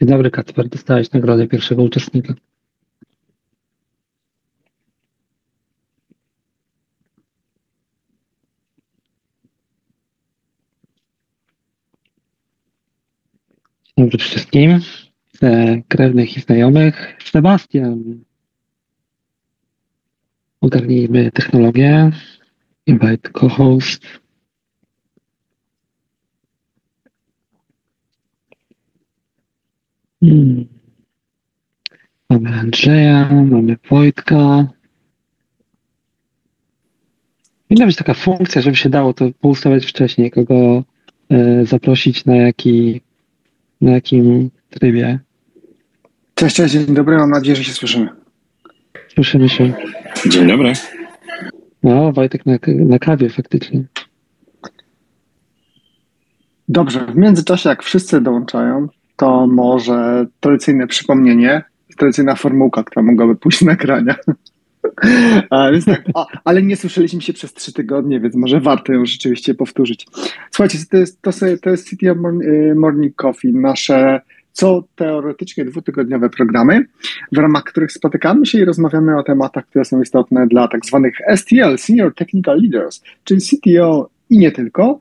Dzień dobry Kacper, dostałeś nagrodę pierwszego uczestnika. Dzień dobry wszystkim, e, krewnych i znajomych. Sebastian. Ogarnijmy technologię. Invite co-host. Hmm. Mamy Andrzeja, mamy Wojtka. Powinna być taka funkcja, żeby się dało to poustawiać wcześniej, kogo e, zaprosić na jaki, na jakim trybie. Cześć, cześć, dzień dobry, mam nadzieję, że się słyszymy. Słyszymy się. Dzień dobry. No, Wojtek na, na kawie faktycznie. Dobrze, w międzyczasie jak wszyscy dołączają, to może tradycyjne przypomnienie, tradycyjna formułka, która mogłaby pójść na nagrania. A, więc tak, a, ale nie słyszeliśmy się przez trzy tygodnie, więc może warto ją rzeczywiście powtórzyć. Słuchajcie, to jest, to, to jest City of Morning Coffee, nasze co teoretycznie dwutygodniowe programy, w ramach których spotykamy się i rozmawiamy o tematach, które są istotne dla tak zwanych STL, Senior Technical Leaders, czyli CTO i nie tylko,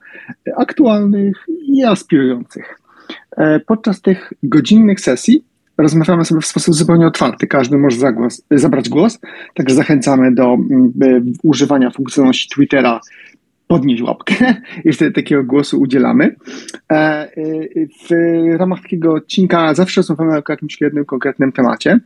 aktualnych i aspirujących. E, podczas tych godzinnych sesji rozmawiamy sobie w sposób zupełnie otwarty. Każdy może zagłos, zabrać głos, także zachęcamy do używania funkcjonalności Twittera podnieść łapkę i wtedy takiego głosu udzielamy. E, e, w ramach takiego odcinka zawsze rozmawiamy o jakimś jednym konkretnym temacie.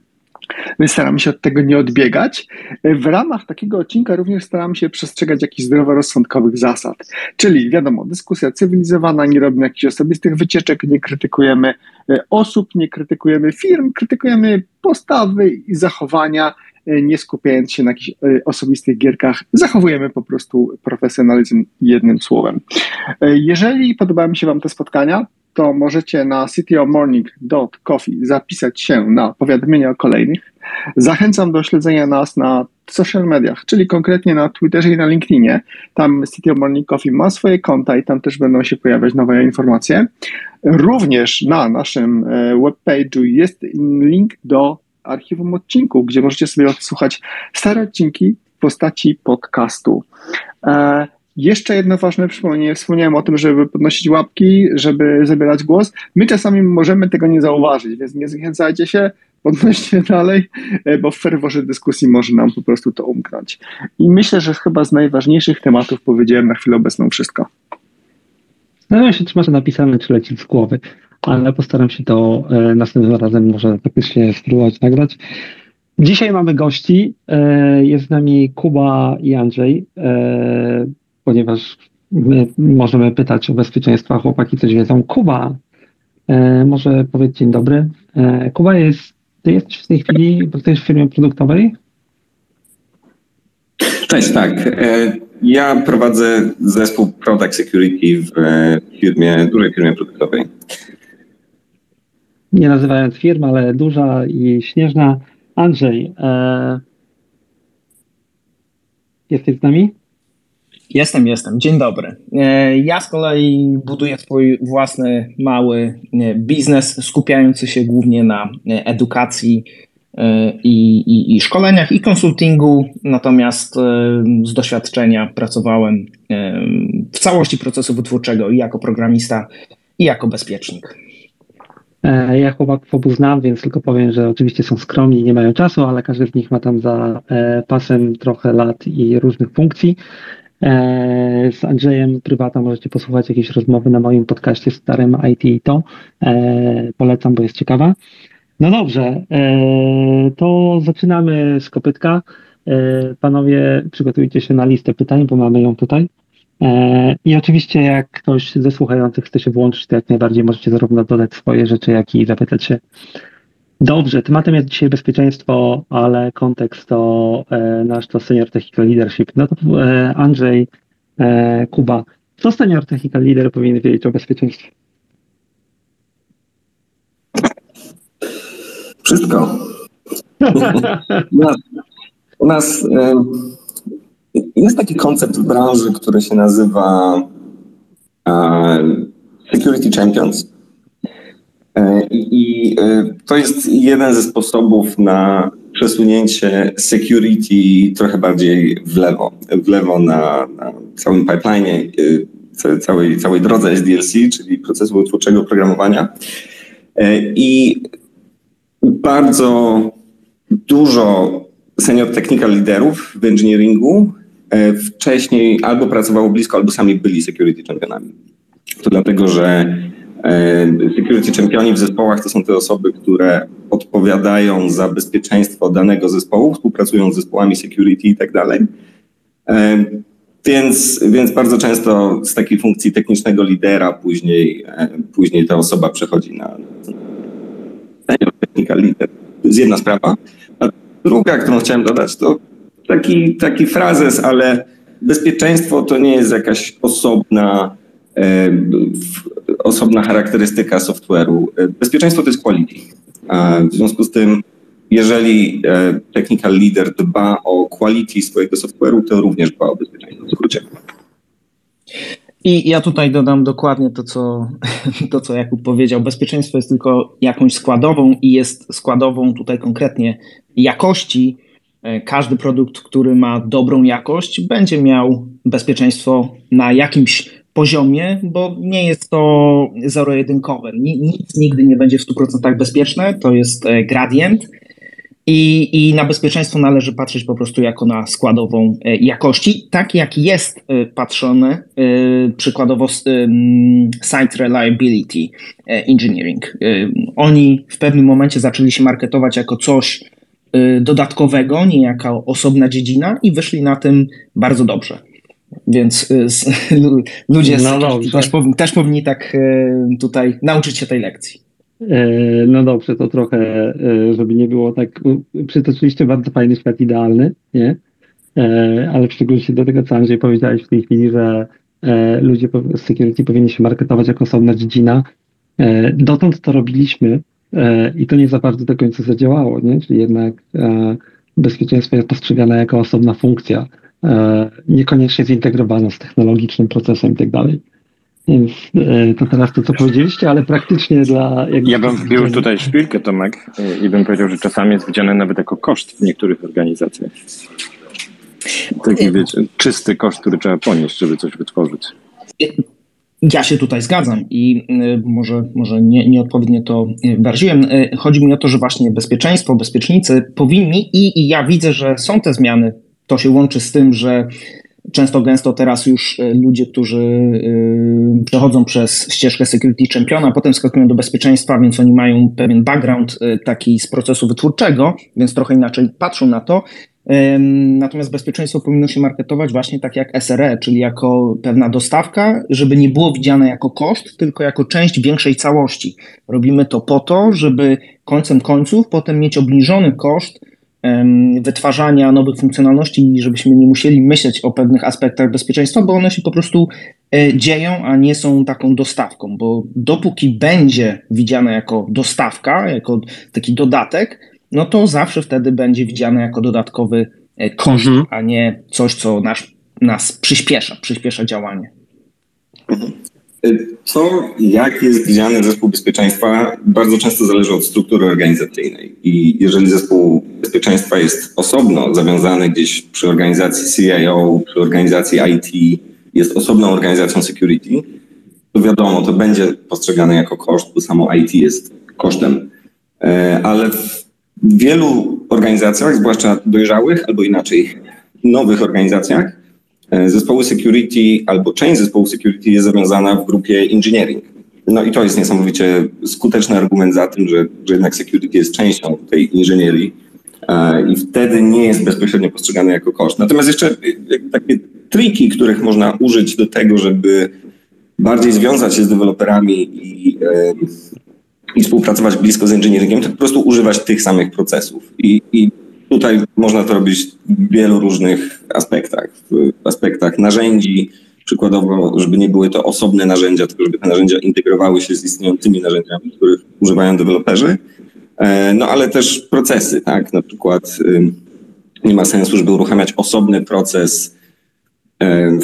My staramy się od tego nie odbiegać. W ramach takiego odcinka również staramy się przestrzegać jakichś zdroworozsądkowych zasad. Czyli wiadomo, dyskusja cywilizowana, nie robimy jakichś osobistych wycieczek, nie krytykujemy e, osób, nie krytykujemy firm, krytykujemy postawy i zachowania, e, nie skupiając się na jakichś e, osobistych gierkach. Zachowujemy po prostu profesjonalizm jednym słowem. Jeżeli podobają mi się Wam te spotkania, to możecie na cityofmorning.coffee zapisać się na powiadomienia o kolejnych. Zachęcam do śledzenia nas na social mediach, czyli konkretnie na Twitterze i na LinkedInie. Tam City of Morning Coffee ma swoje konta i tam też będą się pojawiać nowe informacje. Również na naszym e, webpage'u jest link do archiwum odcinków, gdzie możecie sobie odsłuchać stare odcinki w postaci podcastu. E, jeszcze jedno ważne przypomnienie. Wspomniałem o tym, żeby podnosić łapki, żeby zabierać głos. My czasami możemy tego nie zauważyć, więc nie zachęcajcie się, podnoście dalej, e, bo w ferworze dyskusji może nam po prostu to umknąć. I myślę, że chyba z najważniejszych tematów powiedziałem na chwilę obecną wszystko. Zastanawiam się, czy masz napisane, czy leci z głowy, ale postaram się to e, następnym razem może faktycznie spróbować nagrać. Dzisiaj mamy gości. E, jest z nami Kuba i Andrzej ponieważ my możemy pytać o bezpieczeństwo, chłopaki coś wiedzą. Kuba, e, może powiedz dzień dobry. E, Kuba jest, ty jesteś w tej chwili, pracujesz w firmie produktowej? Cześć, tak. E, ja prowadzę zespół Product Security w firmie, dużej firmie produktowej. Nie nazywając firm, ale duża i śnieżna. Andrzej, e, jesteś z nami? Jestem, jestem. Dzień dobry. E, ja z kolei buduję swój własny mały e, biznes, skupiający się głównie na e, edukacji i, i, i szkoleniach i konsultingu, natomiast z doświadczenia pracowałem w całości procesu wytwórczego i jako programista, i jako bezpiecznik. Ja chłopaków znam, więc tylko powiem, że oczywiście są skromni, nie mają czasu, ale każdy z nich ma tam za pasem trochę lat i różnych funkcji. E, z Andrzejem Prywata możecie posłuchać jakiejś rozmowy na moim podcaście starym IT i to. E, polecam, bo jest ciekawa. No dobrze, e, to zaczynamy z kopytka. Panowie, przygotujcie się na listę pytań, bo mamy ją tutaj. I oczywiście, jak ktoś ze słuchających chce się włączyć, to jak najbardziej możecie zarówno dodać swoje rzeczy, jak i zapytać się Dobrze, tematem jest dzisiaj bezpieczeństwo, ale kontekst to e, nasz to Senior Technical Leadership. No to e, Andrzej, e, Kuba, co Senior Technical Leader powinien wiedzieć o bezpieczeństwie? Wszystko. u nas, u nas e, jest taki koncept w branży, który się nazywa e, Security Champions. E, I I to jest jeden ze sposobów na przesunięcie security trochę bardziej w lewo, w lewo na, na całym pipeline, całej, całej drodze SDLC, czyli procesu twórczego programowania. I bardzo dużo senior technical liderów w engineeringu e, wcześniej albo pracowało blisko, albo sami byli security championami. To dlatego, że e, security championi w zespołach to są te osoby, które odpowiadają za bezpieczeństwo danego zespołu, współpracują z zespołami security i tak dalej. E, więc, więc bardzo często z takiej funkcji technicznego lidera później, później ta osoba przechodzi na senior leader. To jest jedna sprawa. A druga, którą chciałem dodać, to taki, taki frazes, ale bezpieczeństwo to nie jest jakaś osobna, e, osobna charakterystyka software'u. Bezpieczeństwo to jest quality. A w związku z tym, jeżeli e, technical leader dba o quality swojego software'u, to również dba o bezpieczeństwo. W skrócie. I ja tutaj dodam dokładnie to co, to, co Jakub powiedział. Bezpieczeństwo jest tylko jakąś składową i jest składową tutaj konkretnie jakości. E, każdy produkt, który ma dobrą jakość, będzie miał bezpieczeństwo na jakimś poziomie, bo nie jest to zero-jedynkowe. Nic nigdy nie będzie w 100% bezpieczne, to jest e, gradient i, I na bezpieczeństwo należy patrzeć po prostu jako na składową e, jakości, tak jak jest e, patrzone przykładowo Site Reliability Engineering. Oni w pewnym momencie zaczęli się marketować jako coś dodatkowego, nie jako osobna dziedzina i wyszli na tym bardzo dobrze. Więc ludzie no też, też powinni tak tutaj nauczyć się tej lekcji. E, no dobrze, to trochę, e, żeby nie było tak, przytoczyliście bardzo fajny świat idealny, nie? E, ale w szczególności do tego, co Andrzej powiedziałeś w tej chwili, że ludzie z security powinni się marketować jako osobna dziedzina. Dotąd to robiliśmy i to nie za bardzo do końca zadziałało, nie? Czyli jednak bezpieczeństwo jest postrzegane jako osobna funkcja, niekoniecznie zintegrowana z technologicznym procesem i tak dalej. Więc e, to teraz to, co powiedzieliście, ale praktycznie dla... Ja bym wbił tutaj szpilkę, Tomek, e, i bym powiedział, że czasami jest widziane nawet jako koszt w niektórych organizacjach. Taki, wiecie, czysty koszt, który trzeba ponieść, żeby coś wytworzyć. Ja się tutaj zgadzam i e, może, może nie, nieodpowiednio to wyraziłem. Chodzi mi o to, że właśnie bezpieczeństwo, bezpiecznicy powinni i, i ja widzę, że są te zmiany. To się łączy z tym, że Często gęsto teraz już e, ludzie, którzy e, przechodzą przez ścieżkę security championa, potem skakują do bezpieczeństwa, więc oni mają pewien background e, taki z procesu wytwórczego, więc trochę inaczej patrzą na to. Natomiast bezpieczeństwo powinno się marketować właśnie tak jak SRE, czyli jako pewna dostawka, żeby nie było widziane jako koszt, tylko jako część większej całości. Robimy to po to, żeby końcem końców potem mieć obniżony koszt wytwarzania nowych funkcjonalności i żebyśmy nie musieli myśleć o pewnych aspektach bezpieczeństwa, bo one się po prostu e, dzieją, a nie są taką dostawką, bo dopóki będzie widziane jako dostawka, jako taki dodatek, no to zawsze wtedy będzie widziane jako dodatkowy e, koszt, mhm. a nie coś, co nas, nas przyspiesza, przyspiesza działanie. Mhm. Co, jak jest widziany zespół bezpieczeństwa, bardzo często zależy od struktury organizacyjnej. I jeżeli zespół bezpieczeństwa jest osobno zawiązany gdzieś przy organizacji CIO, przy organizacji IT, jest osobną organizacją security, to wiadomo, to będzie postrzegane jako koszt, bo samo IT jest kosztem. E, ale w wielu organizacjach, zwłaszcza dojrzałych albo inaczej nowych organizacjach, zespoły security albo część zespołu security jest zawiązana w grupie engineering. No i to jest niesamowicie skuteczny argument za tym, że, że jednak security jest częścią tej inżynierii e, i wtedy nie jest bezpośrednio postrzegany jako koszt. Natomiast jeszcze e, takie triki, których można użyć do tego, żeby bardziej związać się z deweloperami i, i współpracować blisko z engineeringiem, to po prostu używać tych samych procesów. I, i Tutaj można to robić w wielu różnych aspektach. W aspektach narzędzi, przykładowo, żeby nie były to osobne narzędzia, tylko żeby te narzędzia integrowały się z istniejącymi narzędziami, których używają deweloperzy. E, no ale też procesy, tak? Na przykład nie ma sensu, żeby uruchamiać osobny proces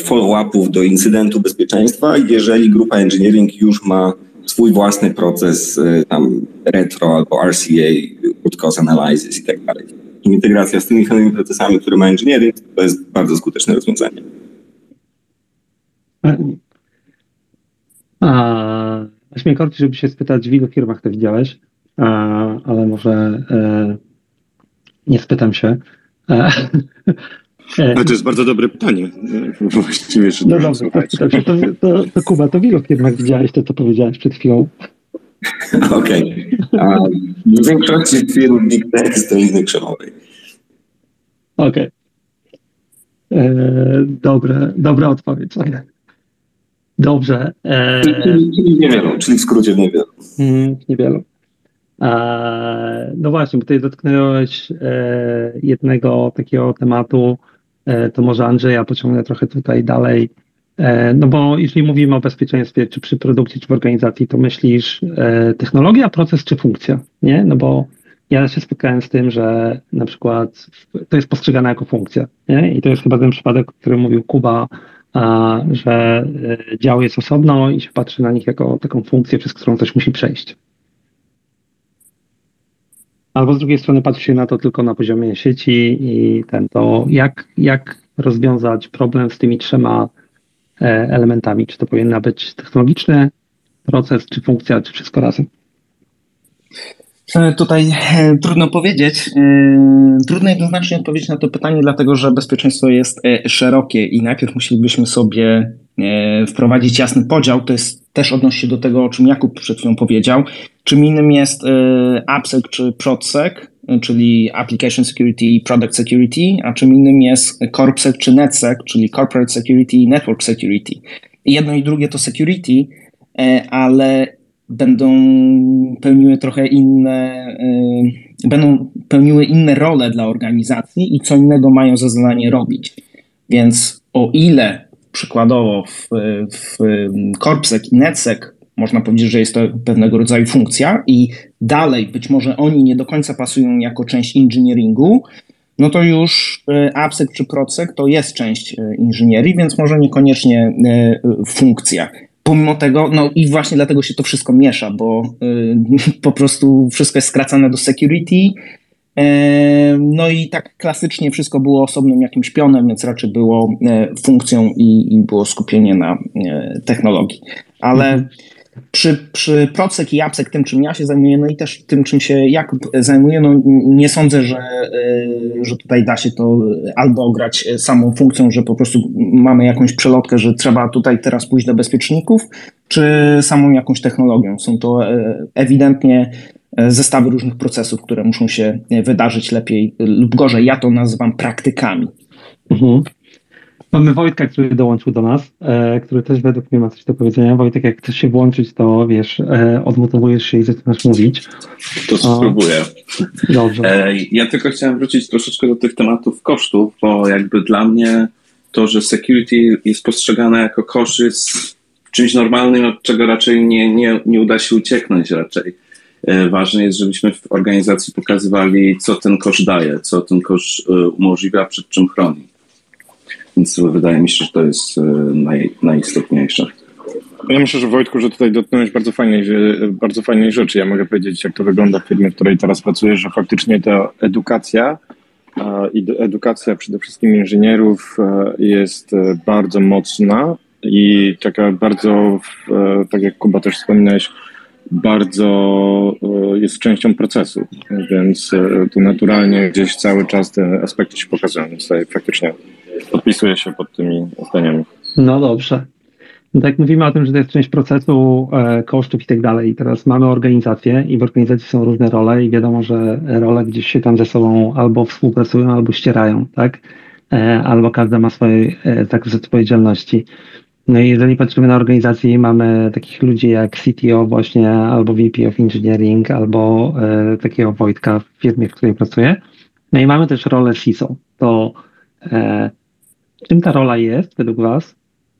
follow-upów do incydentu bezpieczeństwa, jeżeli grupa engineering już ma swój własny proces tam retro albo RCA, root cause analysis i tak dalej. Integracja z tymi samymi procesami, które ma engineering, to jest bardzo skuteczne rozwiązanie. A, mnie korci, żeby się spytać, w ilu firmach to widziałeś, a, ale może e, nie spytam się. E, ale to jest bardzo dobre pytanie. Właściwie, że no dobrze, to, to, to, to, Kuba, to w ilu firmach widziałeś to, co powiedziałeś przed chwilą? Okej. Okay. W większości firm Big Tech z doliny krzemowej. Okej. Okay. E, dobre, dobra odpowiedź. Dobrze. E... Czyli niewielu, czyli w skrócie niewielu. Mm, niewielu. E, no właśnie, bo tutaj dotknąłeś e, jednego takiego tematu, e, to może Andrzeja pociągnę trochę tutaj dalej. E, no bo jeśli mówimy o bezpieczeństwie, czy przy produkcji, czy w organizacji, to myślisz e, technologia, proces, czy funkcja, nie? No bo ja się spotkałem z tym, że na przykład to jest postrzegane jako funkcja, nie? I to jest chyba ten przypadek, o którym mówił Kuba, że e, dział jest osobno i się patrzy na nich jako taką funkcję, przez którą coś musi przejść. Albo z drugiej strony patrzy się na to tylko na poziomie sieci i ten, to jak, jak rozwiązać problem z tymi trzema elementami? Czy to powinna być technologiczny proces, czy funkcja, czy wszystko razem? E, tutaj e, trudno powiedzieć. E, trudno jednoznacznie odpowiedzieć na to pytanie, dlatego że bezpieczeństwo jest szerokie i najpierw musielibyśmy sobie wprowadzić jasny podział. To jest też odnosi się do tego, o czym Jakub przed chwilą powiedział. Czym innym jest AppSec czy ProdSec, czyli Application Security i Product Security, a czym innym jest CorpSec czy NetSec, czyli Corporate Security i Network Security. Jedno i drugie to security, ale będą pełniły trochę inne, y, będą pełniły inne role dla organizacji i co innego mają za zadanie robić. Więc o ile przykładowo w, w Corpsec i NetSec można powiedzieć, że jest to pewnego rodzaju funkcja i dalej być może oni nie do końca pasują jako część engineeringu, no to już y, AppSec czy ProSec to jest część y, inżynierii, więc może niekoniecznie funkcja pomimo tego, no i właśnie dlatego się to wszystko miesza, bo po prostu wszystko jest skracane do security. No i tak klasycznie wszystko było osobnym jakimś pionem, więc raczej było funkcją i, i było skupienie na technologii. Ale mhm przy, przy Procek i Japsek, tym czym ja się zajmuję, no i też tym czym się Jakub zajmuje, no nie sądzę, że, y, że tutaj da się to albo grać samą funkcją, że po prostu mamy jakąś przelotkę, że trzeba tutaj teraz pójść do bezpieczników, czy samą jakąś technologią. Są to e, ewidentnie e, zestawy różnych procesów, które muszą się wydarzyć lepiej lub gorzej. Ja to nazywam praktykami. Mhm. Mamy Wojtka, który dołączył do nas, e, który też według mnie ma coś do powiedzenia. Wojtek, jak chcesz się włączyć, to wiesz, e, odmutowujesz się i zaczynasz mówić. To spróbuję. Dobrze. E, ja tylko chciałem wrócić troszeczkę do tych tematów kosztów, bo jakby dla mnie to, że security jest postrzegane jako koszt jest czymś normalnym, od czego raczej nie, nie, nie uda się ucieknąć raczej. E, ważne jest, żebyśmy w organizacji pokazywali, co ten koszt daje, co ten koszt e, umożliwia, przed czym chroni. Więc wydaje mi się, że to jest e, naj, najistotniejsze. Ja myślę, że Wojtku, że tutaj dotknąłeś bardzo fajnej, bardzo fajnej rzeczy. Ja mogę powiedzieć, jak to wygląda w firmie, w której teraz pracuję, że faktycznie ta edukacja i edukacja przede wszystkim inżynierów e, jest e, bardzo mocna i taka bardzo, tak jak Kuba też wspominałeś, bardzo jest częścią procesu, więc to naturalnie gdzieś cały czas te aspekty się pokazują, więc tutaj faktycznie podpisuję się pod tymi zdaniami. No dobrze. No tak mówimy o tym, że to jest część procesu e, kosztów i tak dalej. I teraz mamy organizację i w organizacji są różne role i wiadomo, że role gdzieś się tam ze sobą albo współpracują, albo ścierają, tak? E, albo każda ma swoje e, zakres odpowiedzialności. No i jeżeli patrzymy na organizację, mamy takich ludzi jak CTO właśnie, albo VP of Engineering, albo e, takiego Wojtka w firmie, w której pracuję. No i mamy też rolę CISO. To e, czym ta rola jest według Was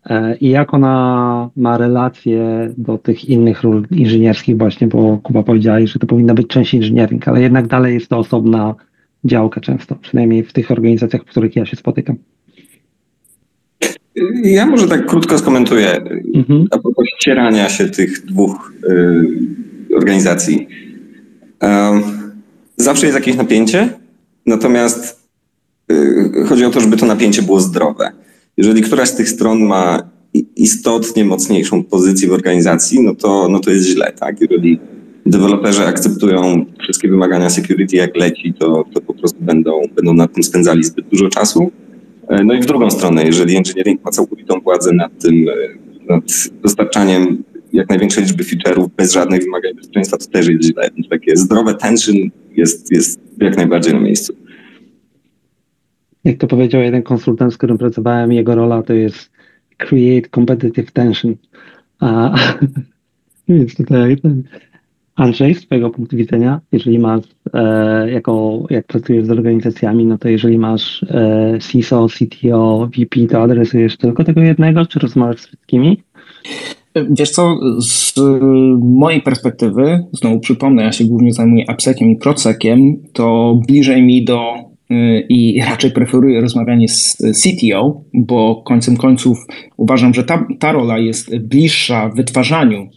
e, i jak ona ma relacje do tych innych ról inżynierskich właśnie, bo Kuba powiedziałeś, że to powinna być część inżyniering, ale jednak dalej jest to osobna działka często, przynajmniej w tych organizacjach, w których ja się spotykam. Ja może tak krótko skomentuję mhm. a propos ścierania się tych dwóch y, organizacji. Um, zawsze jest jakieś napięcie, natomiast chodzi o to, żeby to napięcie było zdrowe. Jeżeli któraś z tych stron ma istotnie mocniejszą pozycję w organizacji, no to, no to jest źle, tak? Jeżeli deweloperzy akceptują wszystkie wymagania security jak leci, to, to po prostu będą, będą nad tym spędzali zbyt dużo czasu. E, no i w drugą stronę, jeżeli engineering ma całkowitą władzę nad tym, e, nad dostarczaniem jak największej liczby feature'ów bez żadnych wymagań bezpieczeństwa, to też jest źle. Takie zdrowe tension jest, jest jak najbardziej na miejscu. Jak to powiedział jeden konsultant, z którym pracowałem, jego rola to jest create competitive tension. A, więc tutaj ten, Andrzej, z Twojego punktu widzenia, jeżeli masz, e, jako, jak pracujesz z organizacjami, no to jeżeli masz e, CISO, CTO, VP, to adresujesz tylko tego jednego, czy rozmawiasz z wszystkimi? Wiesz co, z mojej perspektywy, znowu przypomnę, ja się głównie zajmuję AppSeciem i ProSeciem, to bliżej mi do y, i raczej preferuję rozmawianie z CTO, bo końcem końców uważam, że ta, ta rola jest bliższa wytwarzaniu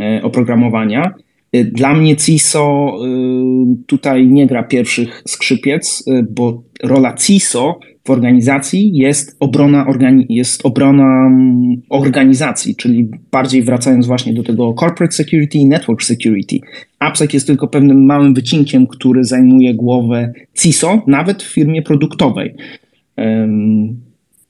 y, oprogramowania. Y, dla mnie CISO y, tutaj nie gra pierwszych skrzypiec, y, bo rola CISO w organizacji jest obrona, organi jest obrona mm, organizacji, czyli bardziej wracając właśnie do tego corporate security i network security. AppSec jest tylko pewnym małym wycinkiem, który zajmuje głowę CISO, nawet w firmie produktowej.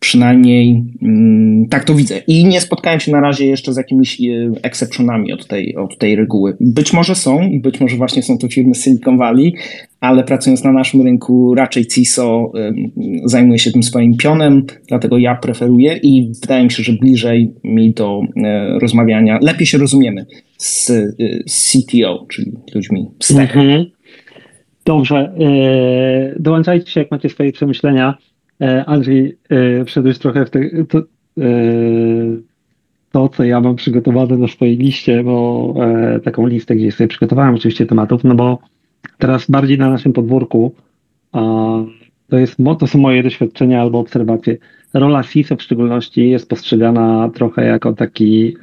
Przynajmniej mm, tak to widzę. I nie spotkałem się na razie jeszcze z jakimiś e, exceptionami od tej, od tej reguły. Być może są i być może właśnie są to firmy Silicon Valley, ale pracując na naszym rynku raczej CISO zajmuje się tym swoim pionem, dlatego ja preferuję i wydaje mi się, że bliżej mi do e, rozmawiania, lepiej się rozumiemy z, e, CTO, czyli ludźmi z Mhm. Dobrze. Dołączajcie się, jak macie swoje przemyślenia. E, Andrzej, e, wszedłeś trochę w te, to, e, to, co ja mam przygotowane na swojej liście, bo taką listę, gdzie sobie przygotowałem oczywiście tematów, no bo teraz bardziej na naszym podwórku to, jest, to są moje doświadczenia albo obserwacje. Rola CISO w szczególności jest postrzegana trochę jako taki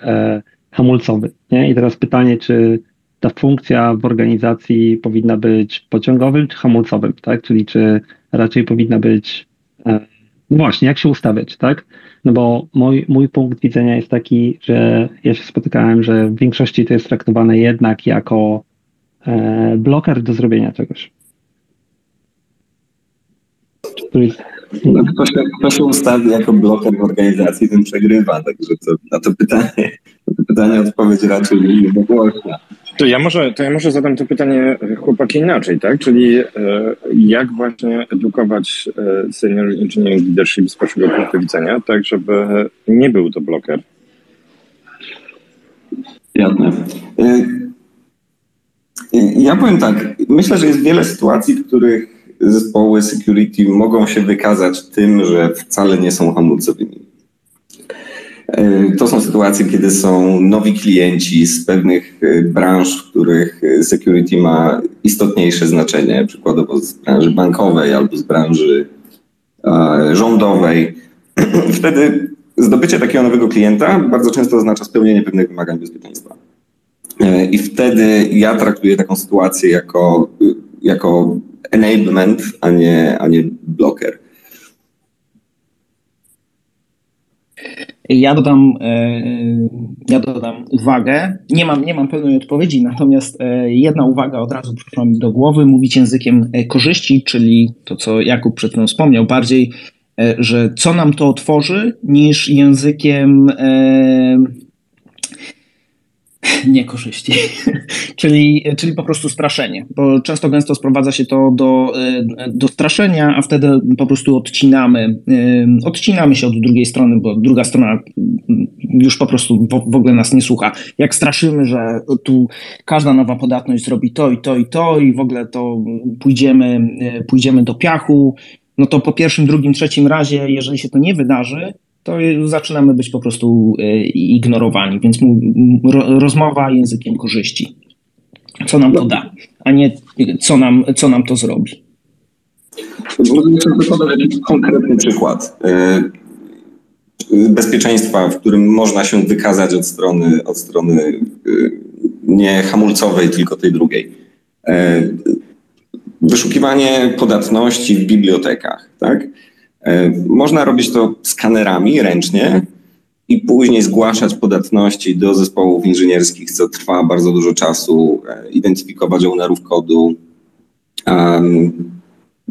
hamulcowy. Nie? I teraz pytanie, czy ta funkcja w organizacji powinna być pociągowym czy hamulcowym, tak? Czyli czy raczej powinna być no właśnie, jak się ustawiać, tak? No bo mój, mój punkt widzenia jest taki, że ja się spotykałem, że w większości to jest traktowane jednak jako e, bloker do zrobienia czegoś. No, kto, się, kto się ustawi jako bloker w organizacji, ten przegrywa, także to, na to pytanie, na to pytanie odpowiedź raczej nie głośna. To ja, może, to ja może zadam to pytanie chłopaki inaczej, tak? Czyli e, jak właśnie edukować e, senior engineering leadership z waszego punktu widzenia, tak żeby nie był to bloker? Jasne. E, ja powiem tak, myślę, że jest wiele sytuacji, w których zespoły security mogą się wykazać tym, że wcale nie są hamulcowymi. E, to są sytuacje, kiedy są nowi klienci z pewnych e, branż, w których e, security ma istotniejsze znaczenie, przykładowo z branży bankowej albo z branży rządowej. Wtedy zdobycie takiego nowego klienta bardzo często oznacza spełnienie pewnych wymagań bezpieczeństwa. I wtedy ja traktuję taką sytuację jako, jako enablement, a nie, a nie bloker. Ja dodam, e, ja dodam uwagę. Nie mam, nie mam pełnej odpowiedzi, natomiast e, jedna uwaga od razu przyszła mi do głowy. Mówić językiem e, korzyści, czyli to, co Jakub przed chwilą wspomniał, bardziej, że co nam to otworzy, niż językiem niekorzyści, czyli, czyli po prostu straszenie, bo często gęsto sprowadza się to do, e, do straszenia, a wtedy po prostu odcinamy, e, odcinamy się od drugiej strony, bo druga strona już po prostu w, w ogóle nas nie słucha. Jak straszymy, że tu każda nowa podatność zrobi to i to i to i w ogóle to pójdziemy, e, pójdziemy do piachu, no to po pierwszym, drugim, trzecim razie, jeżeli się to nie wydarzy, to zaczynamy być po prostu e, ignorowani. Więc rozmowa językiem korzyści. Co nam to da, a nie co nam, co nam to zrobi. Może podać konkretny przykład. E, bezpieczeństwa, w którym można się wykazać od strony, od strony nie hamulcowej, tylko tej drugiej. Wyszukiwanie podatności w bibliotekach, tak? Można robić to skanerami ręcznie, i później zgłaszać podatności do zespołów inżynierskich, co trwa bardzo dużo czasu, e, identyfikować ownerów kodu,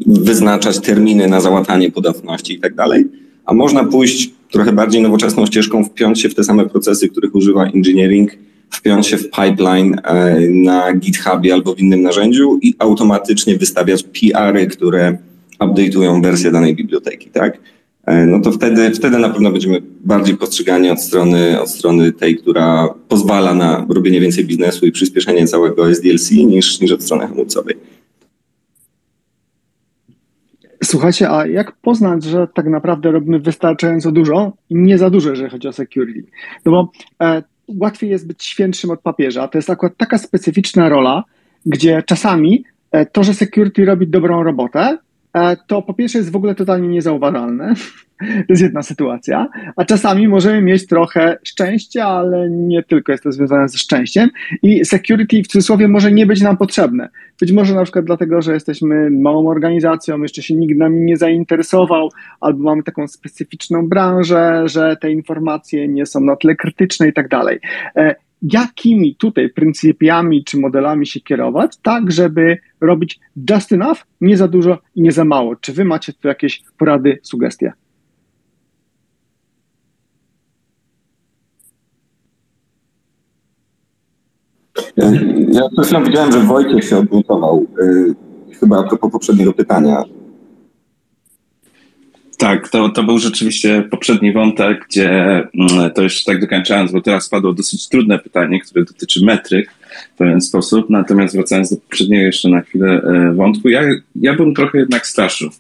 wyznaczać terminy na załatanie podatności i tak dalej. A można pójść trochę bardziej nowoczesną ścieżką, wpiąć się w te same procesy, których używa engineering, wpiąć się w pipeline e, na GitHubie albo w innym narzędziu i automatycznie wystawiać PR-y, które update'ują wersję danej biblioteki, tak? E, no to wtedy, wtedy na pewno będziemy bardziej postrzegani od strony, od strony tej, która pozwala na robienie więcej biznesu i przyspieszenie całego SDLC niż, niż od strony hamulcowej. Słuchajcie, a jak poznać, że tak naprawdę robimy wystarczająco dużo i nie za dużo, jeżeli chodzi o security? No bo e, łatwiej jest być świętszym od papieża. To jest akurat taka specyficzna rola, gdzie czasami e, to, że security robi dobrą robotę, to po pierwsze jest w ogóle totalnie niezauważalne. To jest jedna sytuacja. A czasami możemy mieć trochę szczęścia, ale nie tylko jest to związane ze szczęściem. I security w cudzysłowie może nie być nam potrzebne. Być może na przykład dlatego, że jesteśmy małą organizacją, jeszcze się nikt nami nie zainteresował, albo mamy taką specyficzną branżę, że te informacje nie są na tyle krytyczne i tak dalej. Jakimi tutaj pryncypiami czy modelami się kierować, tak żeby robić just enough, nie za dużo i nie za mało. Czy wy macie tu jakieś porady, sugestie? Ja przed chwilą widziałem, że Wojciech się odbudował. Y, chyba to po poprzedniego pytania. Tak, to, to był rzeczywiście poprzedni wątek, gdzie mm, to już tak dokończając, bo teraz padło dosyć trudne pytanie, które dotyczy metryk w pewien sposób. Natomiast wracając do poprzedniego jeszcze na chwilę e, wątku, ja, ja bym trochę jednak straszył.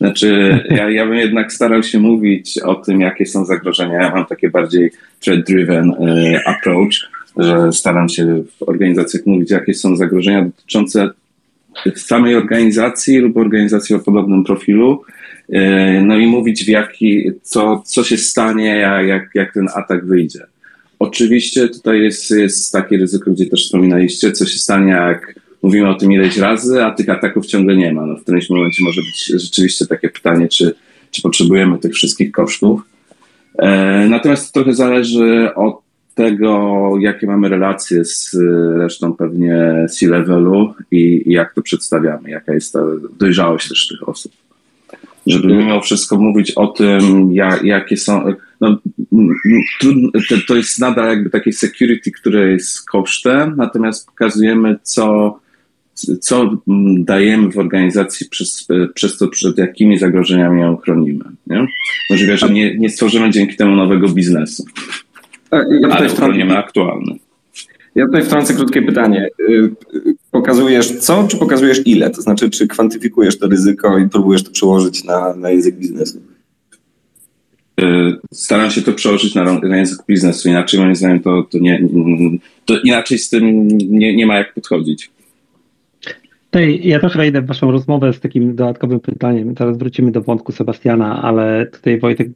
Znaczy, ja, ja bym jednak starał się mówić o tym, jakie są zagrożenia. Ja mam takie bardziej threat-driven e, approach, że staram się w organizacjach mówić, jakie są zagrożenia dotyczące samej organizacji lub organizacji o podobnym profilu no i mówić w jaki, co, co się stanie, jak, jak ten atak wyjdzie. Oczywiście tutaj jest, jest takie ryzyko, gdzie też wspominaliście, co się stanie, jak mówimy o tym ileś razy, a tych ataków ciągle nie ma. No w którymś momencie może być rzeczywiście takie pytanie, czy, czy potrzebujemy tych wszystkich kosztów. E, natomiast to trochę zależy od tego, jakie mamy relacje z resztą pewnie C-levelu i, i jak to przedstawiamy, jaka jest ta dojrzałość też tych osób żeby mimo wszystko mówić o tym, jak, jakie są. No, trudno, to, to jest nadal jakby takie security, które jest kosztem, natomiast pokazujemy, co, co dajemy w organizacji przez, przez to, przed jakimi zagrożeniami ją chronimy. Nie? Możliwe, że nie, nie stworzymy dzięki temu nowego biznesu, ja ale chronimy aktualny. Ja tutaj wtrącę krótkie pytanie. Y, y, pokazujesz co, czy pokazujesz ile? To znaczy, czy kwantyfikujesz to ryzyko i próbujesz to przełożyć na, na język biznesu? Y, staram się to przełożyć na, na język biznesu, inaczej moim zdaniem to, to, nie, to inaczej z tym nie, nie ma jak podchodzić. Tutaj ja też wejdę w Waszą rozmowę z takim dodatkowym pytaniem. Teraz wrócimy do wątku Sebastiana, ale tutaj Wojtek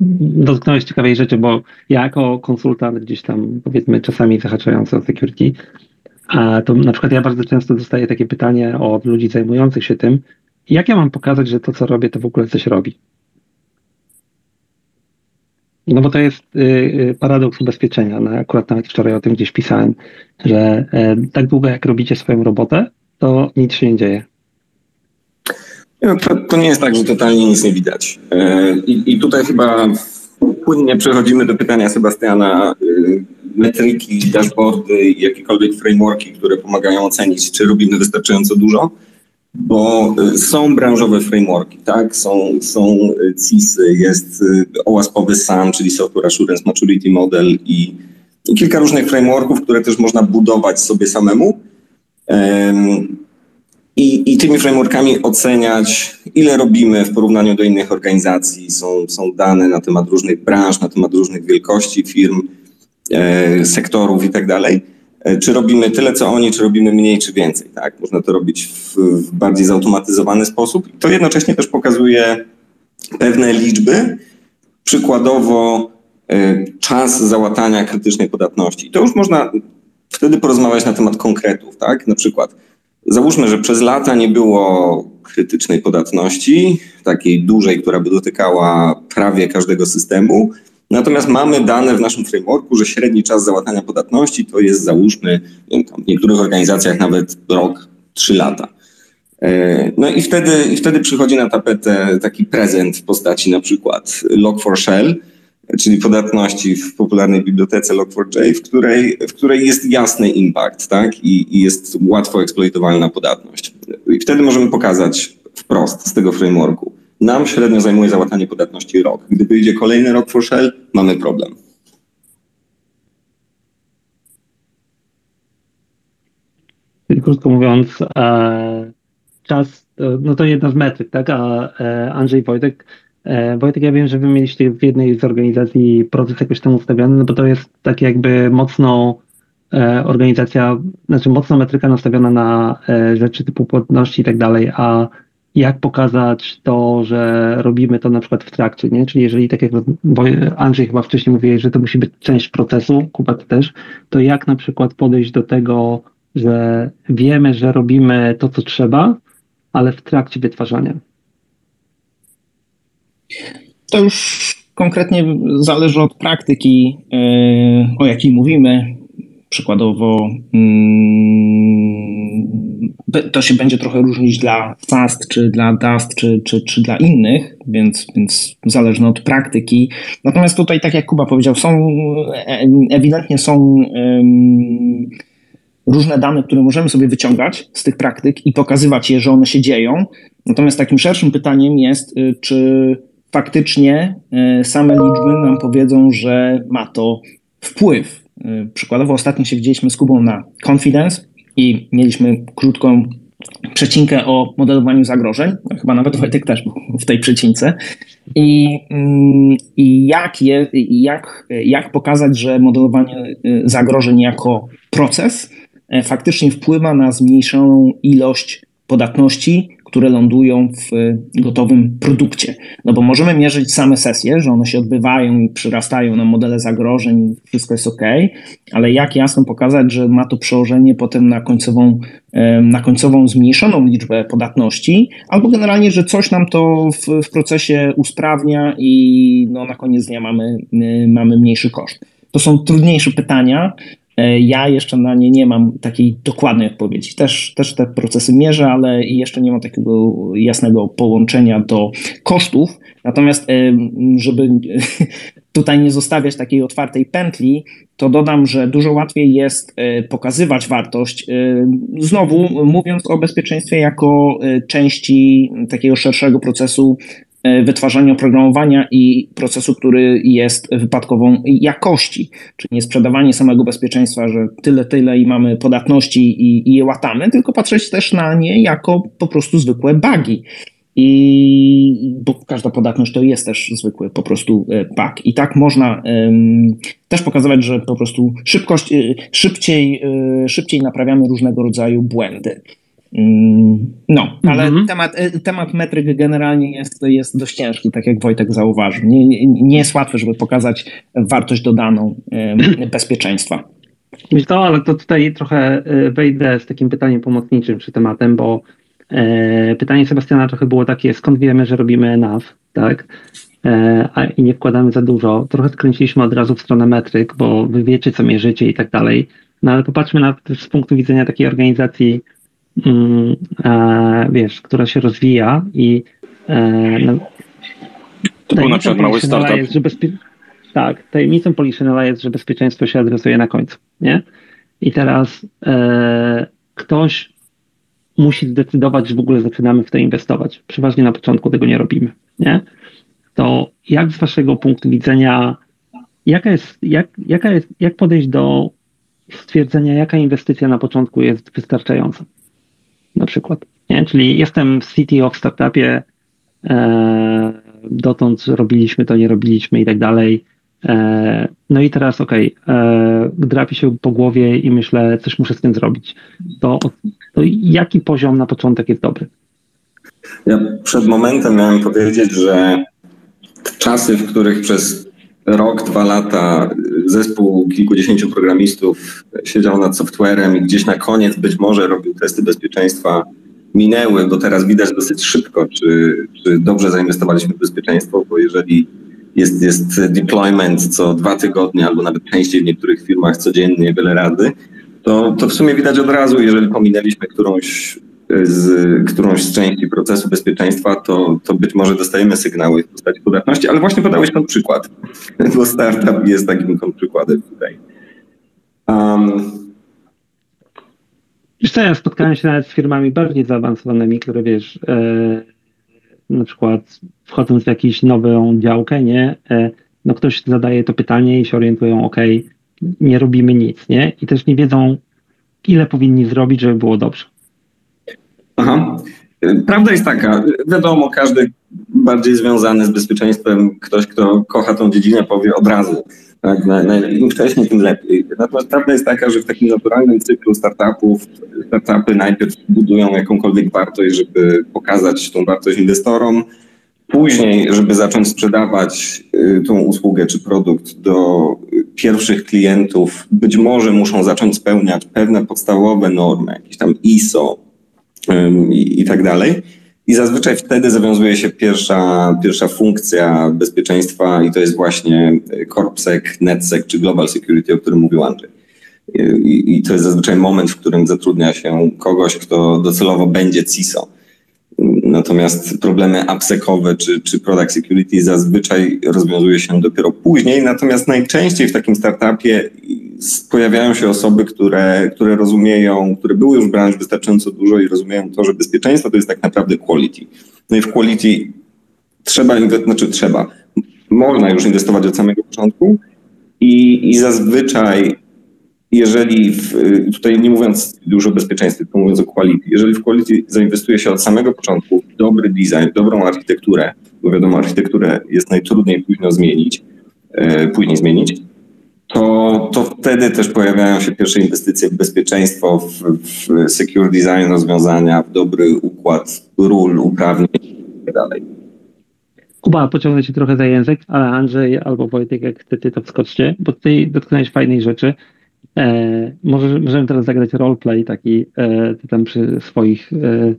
dotknąłeś ciekawej rzeczy, bo ja jako konsultant gdzieś tam powiedzmy czasami zahaczający o security, a to na przykład ja bardzo często dostaję takie pytanie od ludzi zajmujących się tym, jak ja mam pokazać, że to co robię to w ogóle coś robi? No bo to jest y, y, paradoks ubezpieczenia. No, akurat nawet wczoraj o tym gdzieś pisałem, że y, tak długo jak robicie swoją robotę, to nic się nie dzieje. No, to, to, nie jest tak, że totalnie nic nie widać. E, I, I, tutaj chyba płynnie przechodzimy do pytania Sebastiana. E, metryki, dashboardy i jakiekolwiek frameworki, które pomagają ocenić, czy robimy wystarczająco dużo, bo e, są branżowe frameworki, tak? Są, są CISy, jest OWASP-owy SAM, czyli Software Assurance Maturity Model i, i kilka różnych frameworków, które też można budować sobie samemu i, i tymi frameworkami oceniać, ile robimy w porównaniu do innych organizacji. Są, są dane na temat różnych branż, na temat różnych wielkości firm, e, sektorów i tak. E, czy robimy tyle, co oni, czy robimy mniej, czy więcej. Tak? Można to robić w, w bardziej zautomatyzowany sposób. To jednocześnie też pokazuje pewne liczby przykładowo czas załatania krytycznej podatności. To już można wtedy porozmawiać na temat konkretów, tak? Na przykład załóżmy, że przez lata nie było krytycznej podatności, takiej dużej, która by dotykała prawie każdego systemu. Natomiast mamy dane w naszym frameworku, że średni czas załatania podatności to jest załóżmy w niektórych organizacjach nawet rok, trzy lata. E, no i wtedy, i wtedy przychodzi na tapetę taki prezent w postaci na przykład Log4Shell, czyli podatności w popularnej bibliotece Log4j, w której, w której jest jasny impact tak? I, i jest łatwo eksploitowalna podatność. I wtedy możemy pokazać wprost z tego frameworku. Nam średnio zajmuje załatanie podatności rok. Gdy wyjdzie kolejny rok for Shell, mamy problem. Krótko mówiąc, e, czas, no to jedna z metryk, tak? A e, Andrzej Wojtek E, Wojtek, ja wiem, że wy mieliście w jednej z organizacji proces jakoś tam ustawiony, no bo to jest tak jakby mocno e, organizacja, znaczy mocno metryka nastawiona na e, rzeczy typu płatności i tak dalej, a jak pokazać to, że robimy to na przykład w trakcie, nie? Czyli jeżeli tak jak Andrzej chyba wcześniej mówiłeś, że to musi być część procesu, Kuba też, to jak na przykład podejść do tego, że wiemy, że robimy to, co trzeba, ale w trakcie wytwarzania. To już konkretnie zależy od praktyki, e, o jakiej mówimy. Przykładowo mm, to się będzie trochę różnić dla FAST, czy dla DAST, czy, czy, czy dla innych, więc, więc zależne od praktyki. Natomiast tutaj, tak jak Kuba powiedział, są e, ewidentnie są różne dane, które możemy sobie wyciągać z tych praktyk i pokazywać je, że one się dzieją. Natomiast takim szerszym pytaniem jest, y, czy faktycznie e, same liczby nam powiedzą, że ma to wpływ. E, przykładowo ostatnio się widzieliśmy z Kubą na Confidence i mieliśmy krótką przecinkę o modelowaniu zagrożeń. Chyba nawet Wojtek też był w tej przecince. I, mm, i jak, je, jak, jak pokazać, że modelowanie e, zagrożeń jako proces faktycznie wpływa na zmniejszoną ilość podatności, które lądują w gotowym produkcie. No bo możemy mierzyć same sesje, że one się odbywają i przyrastają na modele zagrożeń i wszystko jest ok, ale jak jasno pokazać, że ma to przełożenie potem na końcową, na końcową zmniejszoną liczbę podatności, albo generalnie, że coś nam to w, w procesie usprawnia i no, na koniec dnia mamy, mamy mniejszy koszt. To są trudniejsze pytania, ja jeszcze na nie nie mam takiej dokładnej odpowiedzi. Też, też te procesy mierzę, ale jeszcze nie mam takiego jasnego połączenia do kosztów. Natomiast, e, żeby tutaj nie zostawiać takiej otwartej pętli, to dodam, że dużo łatwiej jest e, pokazywać wartość, znowu mówiąc o bezpieczeństwie jako części takiego szerszego procesu E, wytwarzania oprogramowania i procesu, który jest wypadkową jakości, czyli nie sprzedawanie samego bezpieczeństwa, że tyle, tyle i mamy podatności i, i je łatamy, tylko patrzeć też na nie jako po prostu zwykłe bugi. I bo każda podatność to jest też zwykły po prostu e, bug. I tak można um, też pokazywać, że po prostu szybkość, e, szybciej, szybciej naprawiamy różnego rodzaju błędy. Mm, no, ale mhm. temat, e, temat metryk generalnie jest, jest dość ciężki, tak jak Wojtek zauważył. Nie, nie, nie jest łatwe, żeby pokazać wartość dodaną bezpieczeństwa. Myślę, ale to tutaj trochę e, wejdę z takim pytaniem pomocniczym przy tematem, bo e, pytanie Sebastiana trochę było takie, skąd wiemy, że robimy NAV, tak? E, a, I nie wkładamy za dużo. Trochę skręciliśmy od razu w stronę metryk, bo wy wiecie, co mierzycie i tak dalej. No ale popatrzmy na z punktu widzenia takiej organizacji wiesz, która się rozwija i e, no, to był na przykład mały startup. Jest, że bezpie... Tak, tajemnicą Poliszynela jest, że bezpieczeństwo się adresuje na końcu, nie? I teraz e, ktoś musi zdecydować, że w ogóle zaczynamy w to inwestować. Przeważnie na początku tego nie robimy, nie? To jak z waszego punktu widzenia, jaka jest, jak, jaka jest, jak podejść do stwierdzenia, jaka inwestycja na początku jest wystarczająca? Na przykład. Nie? Czyli jestem w CTO w startupie, e, dotąd robiliśmy to, nie robiliśmy i tak dalej. E, no i teraz okej, okay, drapi się po głowie i myślę, coś muszę z tym zrobić. To, to jaki poziom na początek jest dobry? Ja przed momentem miałem powiedzieć, że czasy, w których przez rok, dwa lata zespół kilkudziesięciu programistów siedział nad softwarem i gdzieś na koniec być może robił testy bezpieczeństwa, minęły, bo teraz widać dosyć szybko, czy, czy dobrze zainwestowaliśmy w bezpieczeństwo, bo jeżeli jest, jest deployment co dwa tygodnie albo nawet częściej w niektórych firmach codziennie, wiele razy, to, to w sumie widać od razu, jeżeli pominęliśmy którąś z którąś z części procesu bezpieczeństwa, to, to być może dostajemy sygnały w postaci podatności, ale właśnie podałeś ten przykład, bo startup jest takim przykładem tutaj. Um, co, ja spotkałem się nawet z firmami bardziej zaawansowanymi, które wiesz, e, na przykład wchodząc w jakąś nową działkę, nie, e, no ktoś zadaje to pytanie i się orientują, ok, nie robimy nic, nie, i też nie wiedzą, ile powinni zrobić, żeby było dobrze. Aha. Prawda jest taka, wiadomo, każdy bardziej związany z bezpieczeństwem, ktoś, kto kocha tą dziedzinę, powie od razu. Tak, im wcześniej, tym lepiej. Natomiast prawda jest taka, że w takim naturalnym cyklu startupów, startupy najpierw budują jakąkolwiek wartość, żeby pokazać tą wartość inwestorom, później, żeby zacząć sprzedawać y, tą usługę czy produkt do pierwszych klientów, być może muszą zacząć spełniać pewne podstawowe normy, jakieś tam ISO, i, tak dalej. I zazwyczaj wtedy zawiązuje się pierwsza, pierwsza funkcja bezpieczeństwa i to jest właśnie CorpSec, NetSec czy Global Security, o którym mówił Andrzej. I, I, to jest zazwyczaj moment, w którym zatrudnia się kogoś, kto docelowo będzie CISO. Natomiast problemy AppSecowe czy, czy Product Security zazwyczaj rozwiązuje się dopiero później. Natomiast najczęściej w takim startupie pojawiają się osoby, które, które rozumieją, które były już w branży wystarczająco dużo i rozumieją to, że bezpieczeństwo to jest tak naprawdę quality. No i w quality trzeba, znaczy trzeba, można już inwestować od samego początku i, i zazwyczaj jeżeli w, tutaj nie mówiąc już o bezpieczeństwie, tylko mówiąc o quality, jeżeli w quality zainwestuje się od samego początku w dobry design, dobrą architekturę, bo wiadomo, architekturę jest najtrudniej później zmienić, e, później zmienić, to, to wtedy też pojawiają się pierwsze inwestycje w bezpieczeństwo, w, w secure design rozwiązania, w dobry układ ról, uprawnień itd. Tak Kuba, pociągnę cię trochę za język, ale Andrzej albo Wojtek, jak chcecie, to wskoczcie, bo tutaj dotknąłeś fajnej rzeczy. E, może, możemy teraz zagrać roleplay taki, e, ty tam przy swoich e,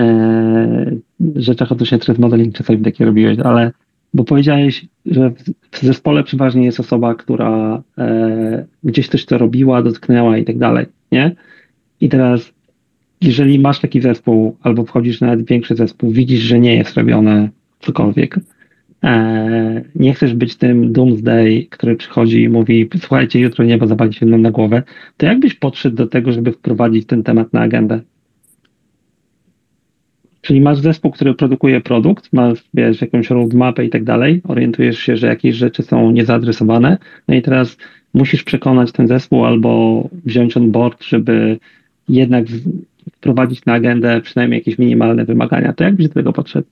e, rzeczach odnośnie threat modeling czasami takie robiłeś, ale bo powiedziałeś, że w zespole przeważnie jest osoba, która e, gdzieś coś to robiła, dotknęła i tak dalej, nie? I teraz, jeżeli masz taki zespół, albo wchodzisz nawet w większy zespół, widzisz, że nie jest robione cokolwiek, e, nie chcesz być tym doomsday, który przychodzi i mówi, słuchajcie, jutro niebo zapali się mną na głowę, to jakbyś podszedł do tego, żeby wprowadzić ten temat na agendę? Czyli masz zespół, który produkuje produkt, masz wiesz, jakąś roadmapę i tak dalej, orientujesz się, że jakieś rzeczy są niezaadresowane, no i teraz musisz przekonać ten zespół albo wziąć on board, żeby jednak wprowadzić na agendę przynajmniej jakieś minimalne wymagania. To jakbyś do tego podszedł?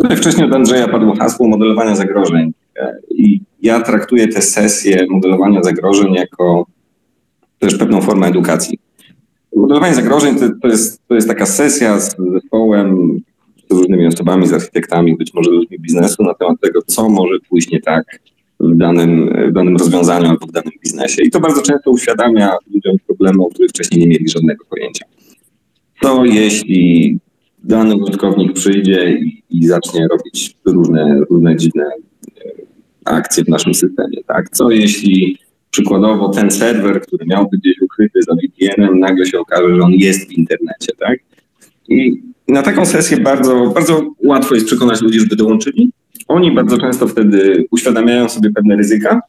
Tutaj wcześniej od Andrzeja padło hasło modelowania zagrożeń i ja traktuję te sesje modelowania zagrożeń jako też pewną formę edukacji. Modelowanie zagrożeń to, to, jest, to jest taka sesja z zespołem, z różnymi osobami, z architektami, być może ludźmi biznesu na temat tego, co może pójść nie tak w danym, w danym rozwiązaniu albo w danym biznesie. I to bardzo często uświadamia ludziom problemy, o których wcześniej nie mieli żadnego pojęcia. To jeśli dany użytkownik przyjdzie i, i zacznie robić różne, różne dziwne e, akcje w naszym systemie, tak? Co jeśli przykładowo ten serwer, który miał być gdzieś ukryty za VPN-em, nagle się okaże, że on jest w internecie, tak? I na taką sesję bardzo, bardzo łatwo jest przekonać ludzi, żeby dołączyli. Oni bardzo często wtedy uświadamiają sobie pewne ryzyka,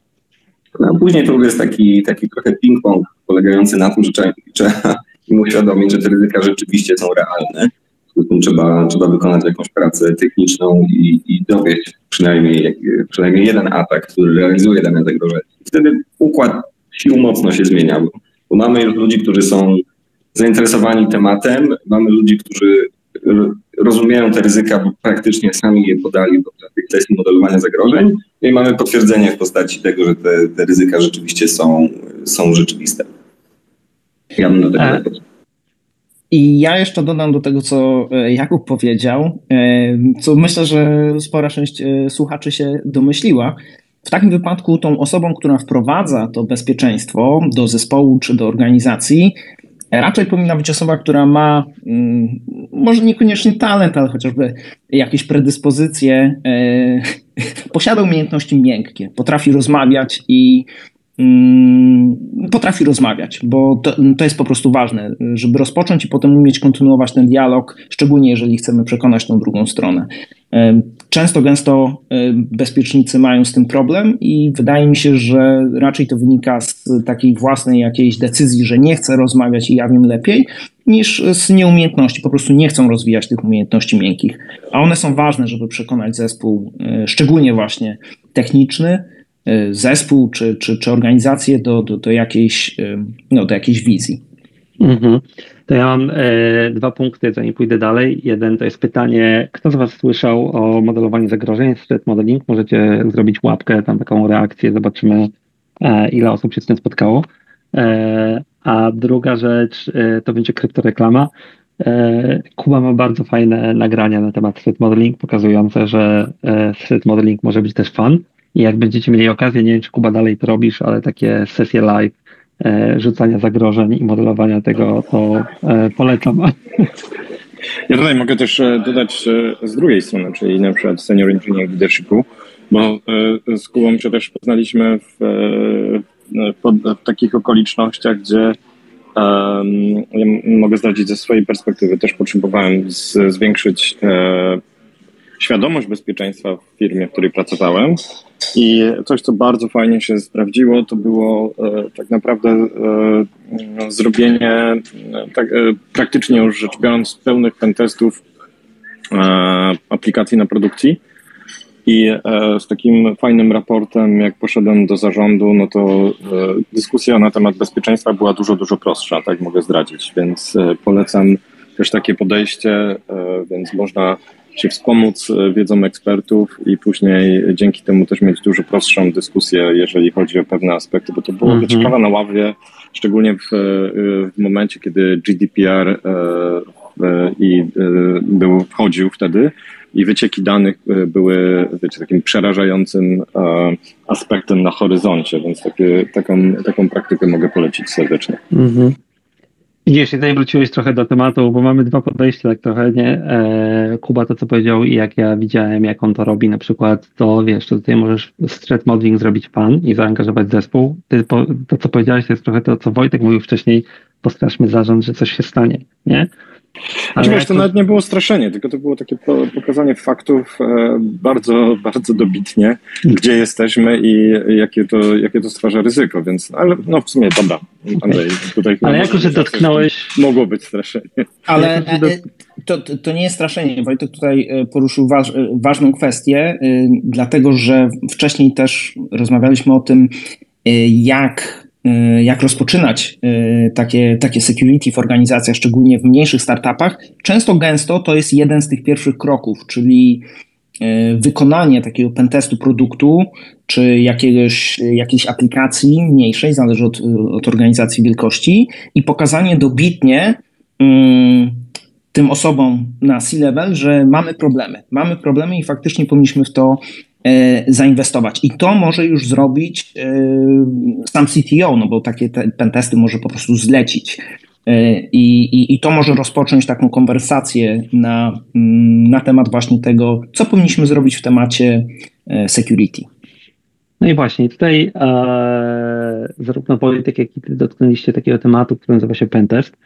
no, a później to jest taki, taki trochę ping-pong polegający na tym, że trzeba, trzeba im uświadomić, że te ryzyka rzeczywiście są realne. Trzeba, trzeba wykonać jakąś pracę techniczną i, i dowieść przynajmniej, przynajmniej jeden atak, który realizuje dane zagrożenie. Wtedy układ sił mocno się zmienia, bo, bo mamy już ludzi, którzy są zainteresowani tematem, mamy ludzi, którzy rozumieją te ryzyka, bo praktycznie sami je podali podczas tych sesji modelowania zagrożeń no i mamy potwierdzenie w postaci tego, że te, te ryzyka rzeczywiście są, są rzeczywiste. Ja bym do tego e, I ja jeszcze dodam do tego, co Jakub powiedział, co myślę, że spora część słuchaczy się domyśliła. W takim wypadku tą osobą, która wprowadza to bezpieczeństwo do zespołu czy do organizacji, raczej powinna być osoba, która ma mm, może niekoniecznie talent, ale chociażby jakieś predyspozycje, e, posiada umiejętności miękkie, potrafi rozmawiać i potrafi rozmawiać, bo to, to, jest po prostu ważne, żeby rozpocząć i potem umieć kontynuować ten dialog, szczególnie jeżeli chcemy przekonać tą drugą stronę. E, często, gęsto e, bezpiecznicy mają z tym problem i wydaje mi się, że raczej to wynika z takiej własnej jakiejś decyzji, że nie chcę rozmawiać i ja wiem lepiej, niż z nieumiejętności. Po prostu nie chcą rozwijać tych umiejętności miękkich. A one są ważne, żeby przekonać zespół, e, szczególnie właśnie techniczny, zespół czy, czy, czy organizację do, do, do, jakiejś, no, do jakiejś wizji. Mhm. To ja mam e, dwa punkty, zanim pójdę dalej. Jeden to jest pytanie, kto z Was słyszał o modelowaniu zagrożeń, threat modeling? Możecie zrobić łapkę, tam taką reakcję, zobaczymy e, ile osób się z tym spotkało. E, a druga rzecz e, to będzie kryptoreklama. E, Kuba ma bardzo fajne nagrania na temat threat modeling, pokazujące, że e, threat modeling może być też fun. I jak będziecie mieli okazję, nie wiem czy Kuba dalej to robisz, ale takie sesje live E, rzucania zagrożeń i modelowania tego, to e, polecam. Ja tutaj mogę też e, dodać z drugiej strony, czyli na przykład senior engineering leadershipu, bo z Kubą się też poznaliśmy w, w, takich okolicznościach, gdzie ja mogę zdradzić ze swojej perspektywy, też potrzebowałem z, zwiększyć świadomość bezpieczeństwa w firmie, w której pracowałem. I coś, co bardzo fajnie się sprawdziło, to było e, tak naprawdę e, zrobienie, e, tak, praktycznie już rzecz biorąc, pełnych pentestów aplikacji na produkcji. I z takim fajnym raportem, jak poszedłem do zarządu, no to dyskusja na temat bezpieczeństwa była dużo, dużo prostsza, tak mogę zdradzić. Więc polecam też takie podejście, więc można się wspomóc e, wiedzą ekspertów i później dzięki temu też mieć dużo prostszą dyskusję, jeżeli chodzi o pewne aspekty, bo to było mm -hmm. na ławie, szczególnie w, e, w momencie, kiedy GDPR e, i był, wchodził wtedy i wycieki danych były wiecie, takim przerażającym aspektem na horyzoncie, więc takie, taką, taką praktykę mogę polecić serdecznie. Mm Widzisz, tutaj wróciłeś trochę do tematu, bo mamy dwa podejścia, tak trochę, nie? E, Kuba to, co powiedział i jak ja widziałem, jak on to robi na przykład, to wiesz, to tutaj możesz threat modeling zrobić pan i zaangażować zespół. Ty, po, to, co powiedziałeś, to jest trochę to, co Wojtek mówił wcześniej, postraszmy zarząd, że coś się stanie, nie? Ale wiesz, to nawet nie było straszenie, tylko to było takie pokazanie faktów e, bardzo, bardzo dobitnie, gdzie jesteśmy i jakie to, jakie to stwarza ryzyko, więc, ale no w sumie dobra, Andrzej, tutaj Ale jako, że dotknąłeś... Mogło być straszenie. Ale e, to, to nie jest straszenie, Wojtek tutaj e, poruszył waż, ważną kwestię, dlatego, że wcześniej też rozmawialiśmy o tym, jak jak rozpoczynać y, takie, takie security w organizacjach, szczególnie w mniejszych startupach, często gęsto to jest jeden z tych pierwszych kroków, czyli y, wykonanie takiego pentestu produktu czy jakiegoś, jakiejś aplikacji mniejszej, zależy od, od organizacji wielkości i pokazanie dobitnie tym osobom na C-level, że mamy problemy. Mamy problemy i faktycznie powinniśmy w to zainwestować. I to może już zrobić e, sam CTO, no bo takie pentesty może po prostu zlecić. E, I, i, I to może rozpocząć taką konwersację na, mm, na temat właśnie tego, co powinniśmy zrobić w temacie security. No i właśnie, tutaj e, zarówno polityk, jak i ty dotknęliście takiego tematu, który nazywa się pentest.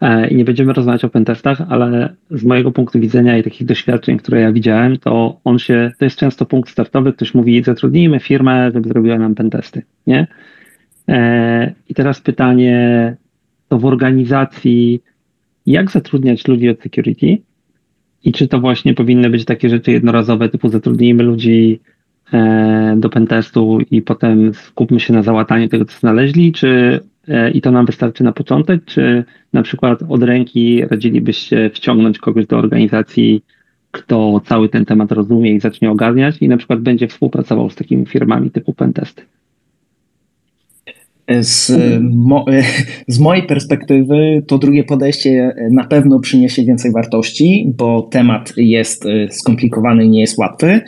E, i nie będziemy rozmawiać o pentestach, ale z mojego punktu widzenia i takich doświadczeń, które ja widziałem, to on się, to jest często punkt startowy, ktoś mówi, zatrudnijmy firmę, żeby zrobiła nam pentesty, nie? E, I teraz pytanie, to w organizacji, jak zatrudniać ludzi od security i czy to właśnie powinny być takie rzeczy jednorazowe, typu zatrudnijmy ludzi e, do pentestu i potem skupmy się na załataniu tego, co znaleźli, czy i to nam wystarczy na początek, czy na przykład od ręki radzilibyście wciągnąć kogoś do organizacji, kto cały ten temat rozumie i zacznie ogarniać i na przykład będzie współpracował z takimi firmami typu Pentesty? Z, mo z mojej perspektywy to drugie podejście na pewno przyniesie więcej wartości, bo temat jest skomplikowany i nie jest łatwy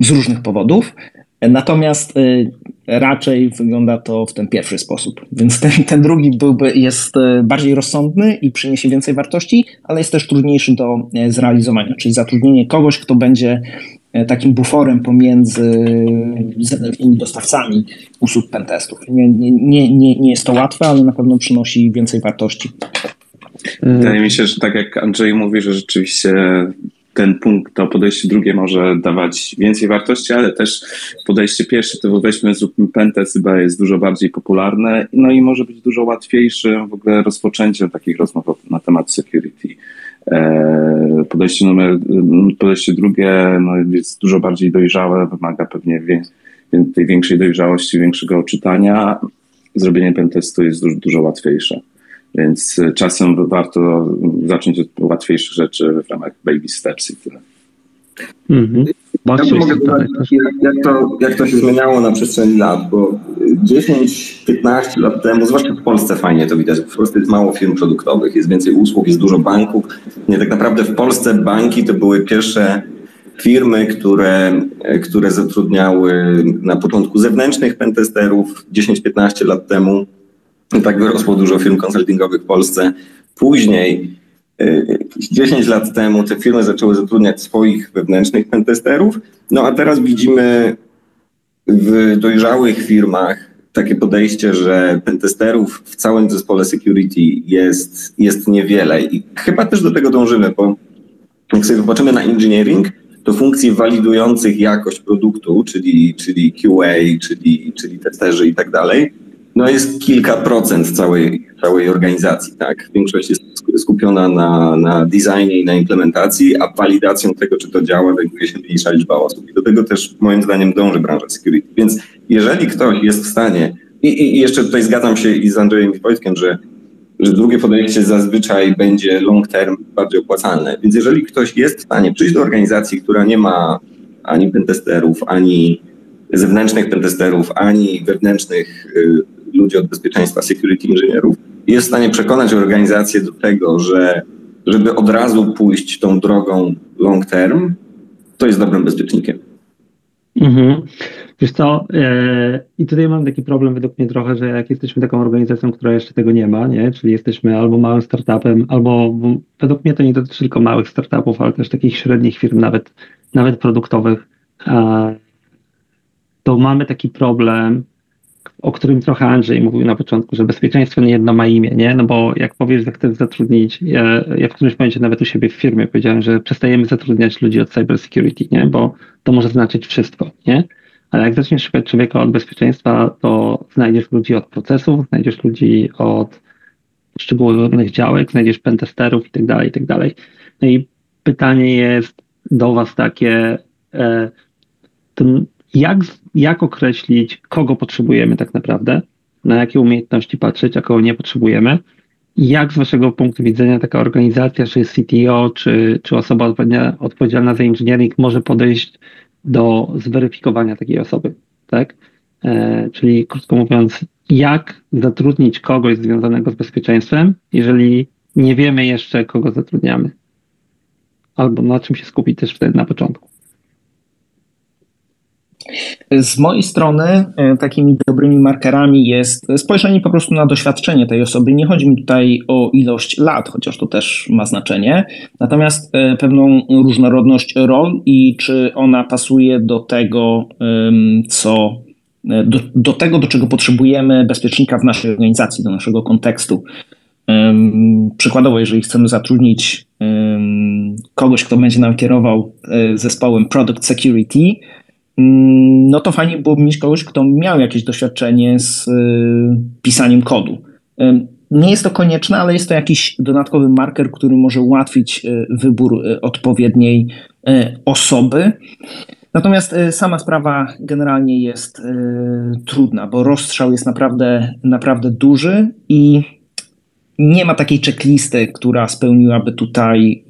z różnych powodów. Natomiast raczej wygląda to w ten pierwszy sposób. Więc ten, ten drugi byłby, jest bardziej rozsądny i przyniesie więcej wartości, ale jest też trudniejszy do zrealizowania, czyli zatrudnienie kogoś, kto będzie E, takim buforem pomiędzy dostawcami usług pentestów. Nie, nie, nie, nie jest to łatwe, ale na pewno przynosi więcej wartości. Wydaje mi się, że tak jak Andrzej mówi, że rzeczywiście ten punkt, to podejście drugie może dawać więcej wartości, ale też podejście pierwsze, to weźmy, zróbmy pentest, chyba jest dużo bardziej popularne, no i może być dużo łatwiejsze w ogóle rozpoczęcie takich rozmów na temat security. E, podejście numer, podejście drugie no, jest dużo bardziej dojrzałe, wymaga pewnie tej większej dojrzałości, większego czytania. Zrobienie pentestu jest dużo, dużo łatwiejsze. Więc czasem warto zacząć od łatwiejszych rzeczy w ramach baby steps i tyle. Mhm. Ja mogę dodać, jak, jak, to, jak to się zmieniało na przestrzeni lat, bo 10-15 lat temu, zwłaszcza w Polsce fajnie to widać, w Polsce jest mało firm produktowych, jest więcej usług, jest dużo banków. Nie, tak naprawdę w Polsce banki to były pierwsze firmy, które, które zatrudniały na początku zewnętrznych pentesterów 10-15 lat temu. Tak wyrosło dużo firm konsultingowych w Polsce. Później 10 lat temu te firmy zaczęły zatrudniać swoich wewnętrznych pentesterów, no a teraz widzimy w dojrzałych firmach takie podejście, że pentesterów w całym zespole security jest, jest niewiele i chyba też do tego dążymy, bo jak sobie popatrzymy na engineering, to funkcji walidujących jakość produktu, czyli, czyli QA, czyli, czyli testerzy i tak dalej, no jest kilka procent całej, całej organizacji, tak? Większość jest skupiona na, na designie i na implementacji, a walidacją tego, czy to działa, zajmuje się mniejsza liczba osób. I do tego też moim zdaniem dąży branża security. Więc jeżeli ktoś jest w stanie, i, i jeszcze tutaj zgadzam się i z Andrzejem i Wojtkiem, że, że drugie podejście zazwyczaj będzie long term bardziej opłacalne. Więc jeżeli ktoś jest w stanie przyjść do organizacji, która nie ma ani pentesterów, ani zewnętrznych pentesterów, ani wewnętrznych y, ludzi od bezpieczeństwa, security inżynierów, jest w stanie przekonać organizację do tego, że żeby od razu pójść tą drogą long term, to jest dobrym bezpiecznikiem. Mhm. Wiesz co, e, i tutaj mam taki problem według mnie trochę, że jak jesteśmy taką organizacją, która jeszcze tego nie ma, nie? czyli jesteśmy albo małym startupem, albo według mnie to nie dotyczy tylko małych startupów, ale też takich średnich firm, nawet, nawet produktowych, to mamy taki problem, o którym trochę Andrzej mówił na początku, że bezpieczeństwo nie jedno ma imię, nie? No bo jak powiesz, że chcesz zatrudnić, ja, ja w którymś momencie nawet u siebie w firmie powiedziałem, że przestajemy zatrudniać ludzi od cybersecurity, nie? Bo to może znaczyć wszystko, nie? Ale jak zaczniesz szukać człowieka od bezpieczeństwa, to znajdziesz ludzi od procesów, znajdziesz ludzi od szczególnych działek, znajdziesz pentesterów i tak dalej, i tak dalej. No i pytanie jest do was takie, e, jak, jak określić, kogo potrzebujemy tak naprawdę, na jakie umiejętności patrzeć, a kogo nie potrzebujemy. Jak z Waszego punktu widzenia taka organizacja, czy CTO, czy, czy osoba odpowiedzialna, za engineering może podejść do zweryfikowania takiej osoby, tak? E, czyli krótko mówiąc, jak zatrudnić kogoś związanego z bezpieczeństwem, jeżeli nie wiemy jeszcze, kogo zatrudniamy? Albo na czym się skupić też wtedy na początku. Z mojej strony e, takimi dobrymi markerami jest spojrzenie po prostu na doświadczenie tej osoby. Nie chodzi mi tutaj o ilość lat, chociaż to też ma znaczenie, natomiast e, pewną różnorodność rol i czy ona pasuje do tego, co e, do, do tego, do czego potrzebujemy bezpiecznika w naszej organizacji, do naszego kontekstu. Przykładowo, jeżeli chcemy zatrudnić kogoś, kto będzie nam kierował zespołem Product Security, no to fajnie byłoby mieć kogoś, kto miał jakieś doświadczenie z y, pisaniem kodu. Y, nie jest to konieczne, ale jest to jakiś dodatkowy marker, który może ułatwić y, wybór odpowiedniej osoby. Natomiast sama sprawa generalnie jest trudna, bo rozstrzał jest naprawdę, naprawdę duży i nie ma takiej checklisty, która spełniłaby tutaj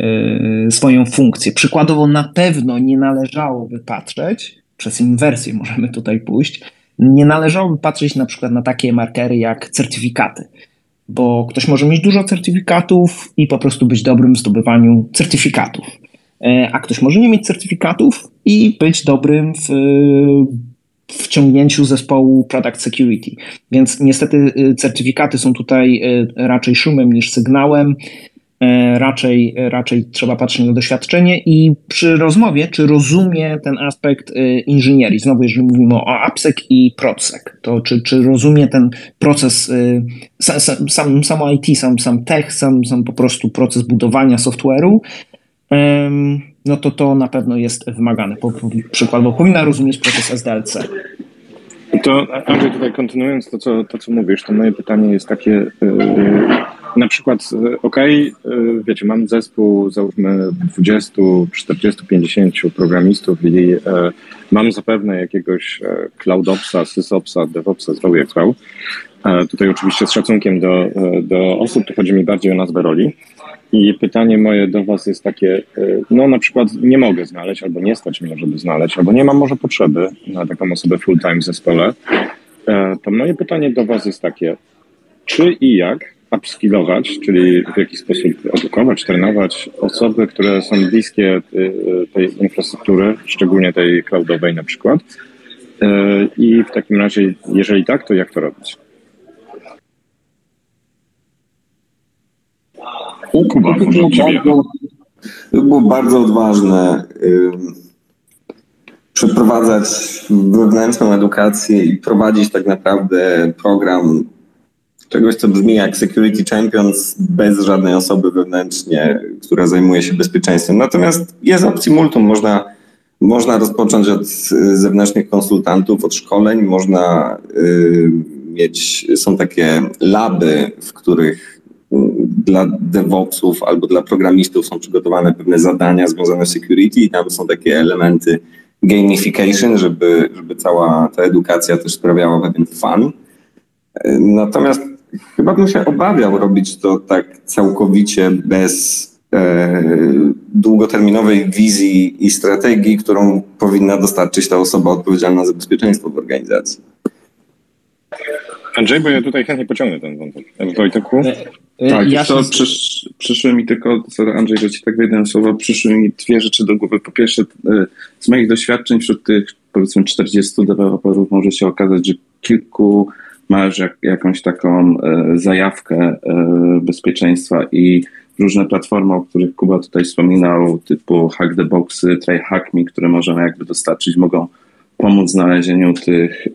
swoją funkcję. Przykładowo, na pewno nie należałoby patrzeć przez inwersję możemy tutaj pójść, nie należałoby patrzeć na przykład na takie markery jak certyfikaty, bo ktoś może mieć dużo certyfikatów i po prostu być dobrym w zdobywaniu certyfikatów. E, a ktoś może nie mieć certyfikatów i być dobrym w wciągnięciu zespołu Product Security. Więc niestety y, certyfikaty są tutaj y, raczej szumem niż sygnałem. E, raczej, raczej trzeba patrzeć na doświadczenie i przy rozmowie, czy rozumie ten aspekt y, inżynierii. Znowu, jeżeli mówimy o AppSec i ProdSec, to czy, czy rozumie ten proces, sam, sam, samo IT, sam, sam tech, sam, sam po prostu proces budowania software'u, no to to na pewno jest wymagane. Przykładowo powinna rozumieć proces SDLC. To Andrzej, tutaj kontynuując to co, to, co mówisz, to moje pytanie jest takie, na przykład, yy, ok, yy, wiecie, mam zespół, załóżmy 20, 40, 50 programistów i yy, mam zapewne jakiegoś CloudOpsa, SysOpsa, DevOpsa, zwał jak zwał. Tutaj oczywiście z szacunkiem do, do osób, to chodzi mi bardziej o nazwę roli. I pytanie moje do Was jest takie, no na przykład nie mogę znaleźć, albo nie stać mnie, żeby znaleźć, albo nie mam może potrzeby na taką osobę full-time w zespole. E, to moje pytanie do Was jest takie, czy i jak upskillować, czyli w jaki sposób edukować, trenować osoby, które są bliskie y, tej infrastruktury, szczególnie tej cloudowej na przykład. E, I w takim razie, jeżeli tak, to jak to robić? Kuba, może było bardzo odważne przeprowadzać wewnętrzną edukację i prowadzić tak naprawdę program czegoś, co brzmi jak Security Champions bez żadnej osoby wewnętrznie, która zajmuje się bezpieczeństwem. Natomiast jest opcji multum, można, można rozpocząć od zewnętrznych konsultantów, od szkoleń, można y, mieć, są takie laby, w których dla DevOpsów albo dla programistów są przygotowane pewne zadania związane z security i tam są takie elementy gamification, żeby, żeby cała ta edukacja też sprawiała pewien fun. Natomiast chyba bym się obawiał robić to tak całkowicie bez e, długoterminowej wizji i strategii, którą powinna dostarczyć ta osoba odpowiedzialna za bezpieczeństwo w organizacji. Andrzej, bo ja tutaj chętnie pociągnę ten wątek. Wojteku? E, e, tak, ja to przysz, przyszły mi tylko, sorry Andrzej, że ci tak wyjdę słowo, przyszły mi dwie rzeczy do głowy. Po pierwsze, e, z moich doświadczeń wśród tych powiedzmy 40 deweloperów może się okazać, że kilku ma już jak, jakąś taką zajawkę bezpieczeństwa i różne platformy, o których Kuba tutaj wspominał, typu Hack the Boxy, Try Hack Me, które możemy jakby dostarczyć, mogą pomóc w znalezieniu tych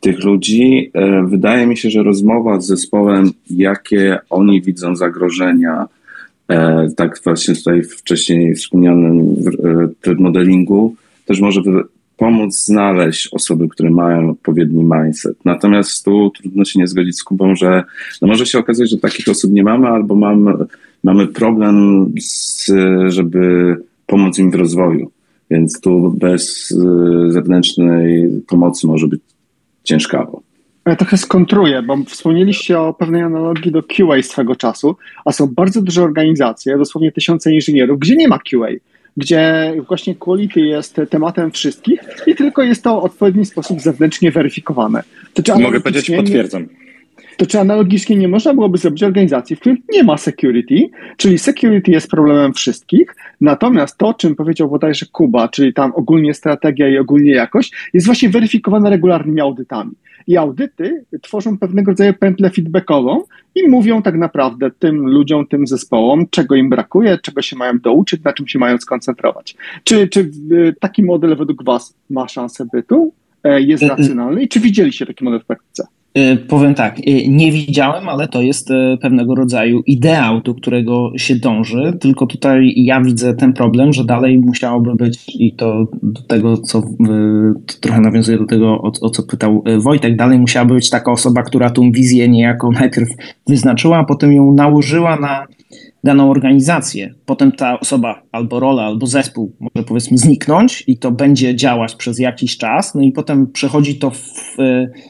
tych ludzi. E, wydaje mi się, że rozmowa z zespołem, jakie oni widzą zagrożenia, e, tak właśnie tutaj wcześniej wspomnianym e, modelingu, też może pomóc znaleźć osoby, które mają odpowiedni mindset. Natomiast tu trudno się nie zgodzić z Kubą, że no może się okazać, że takich osób nie mamy, albo mamy, mamy problem, z, żeby pomóc im w rozwoju. Więc tu bez zewnętrznej pomocy może być ciężkawo. Ja trochę skontruję, bo wspomnieliście o pewnej analogii do QA swego czasu, a są bardzo duże organizacje, dosłownie tysiące inżynierów, gdzie nie ma QA, gdzie właśnie quality jest tematem wszystkich i tylko jest to w odpowiedni sposób zewnętrznie weryfikowane. To Mogę powiedzieć, potwierdzam. To czy analogicznie nie można byłoby zrobić organizacji, w której nie ma security, czyli security jest problemem wszystkich, natomiast to, czym powiedział bodajże Kuba, czyli tam ogólnie strategia i ogólnie jakość, jest właśnie weryfikowana regularnymi audytami. I audyty tworzą pewnego rodzaju pętlę feedbackową i mówią tak naprawdę tym ludziom, tym zespołom, czego im brakuje, czego się mają douczyć, na czym się mają skoncentrować. Czy, czy taki model według Was ma szansę bytu? E, jest mm. racjonalny i czy widzieliście taki model w praktyce? E, powiem tak, e, nie widziałem, ale to jest e, pewnego rodzaju ideał, do którego się dąży, tylko tutaj ja widzę ten problem, że dalej musiałoby być i to do tego, co to trochę nawiązuje do tego, o, o, co pytał Wojtek, dalej musiałaby być taka osoba, która tą wizję niejako najpierw wyznaczyła, a potem ją nałożyła na daną organizację. Potem ta osoba albo rola, albo zespół może powiedzmy zniknąć i to będzie działać przez jakiś czas, no i potem przechodzi to w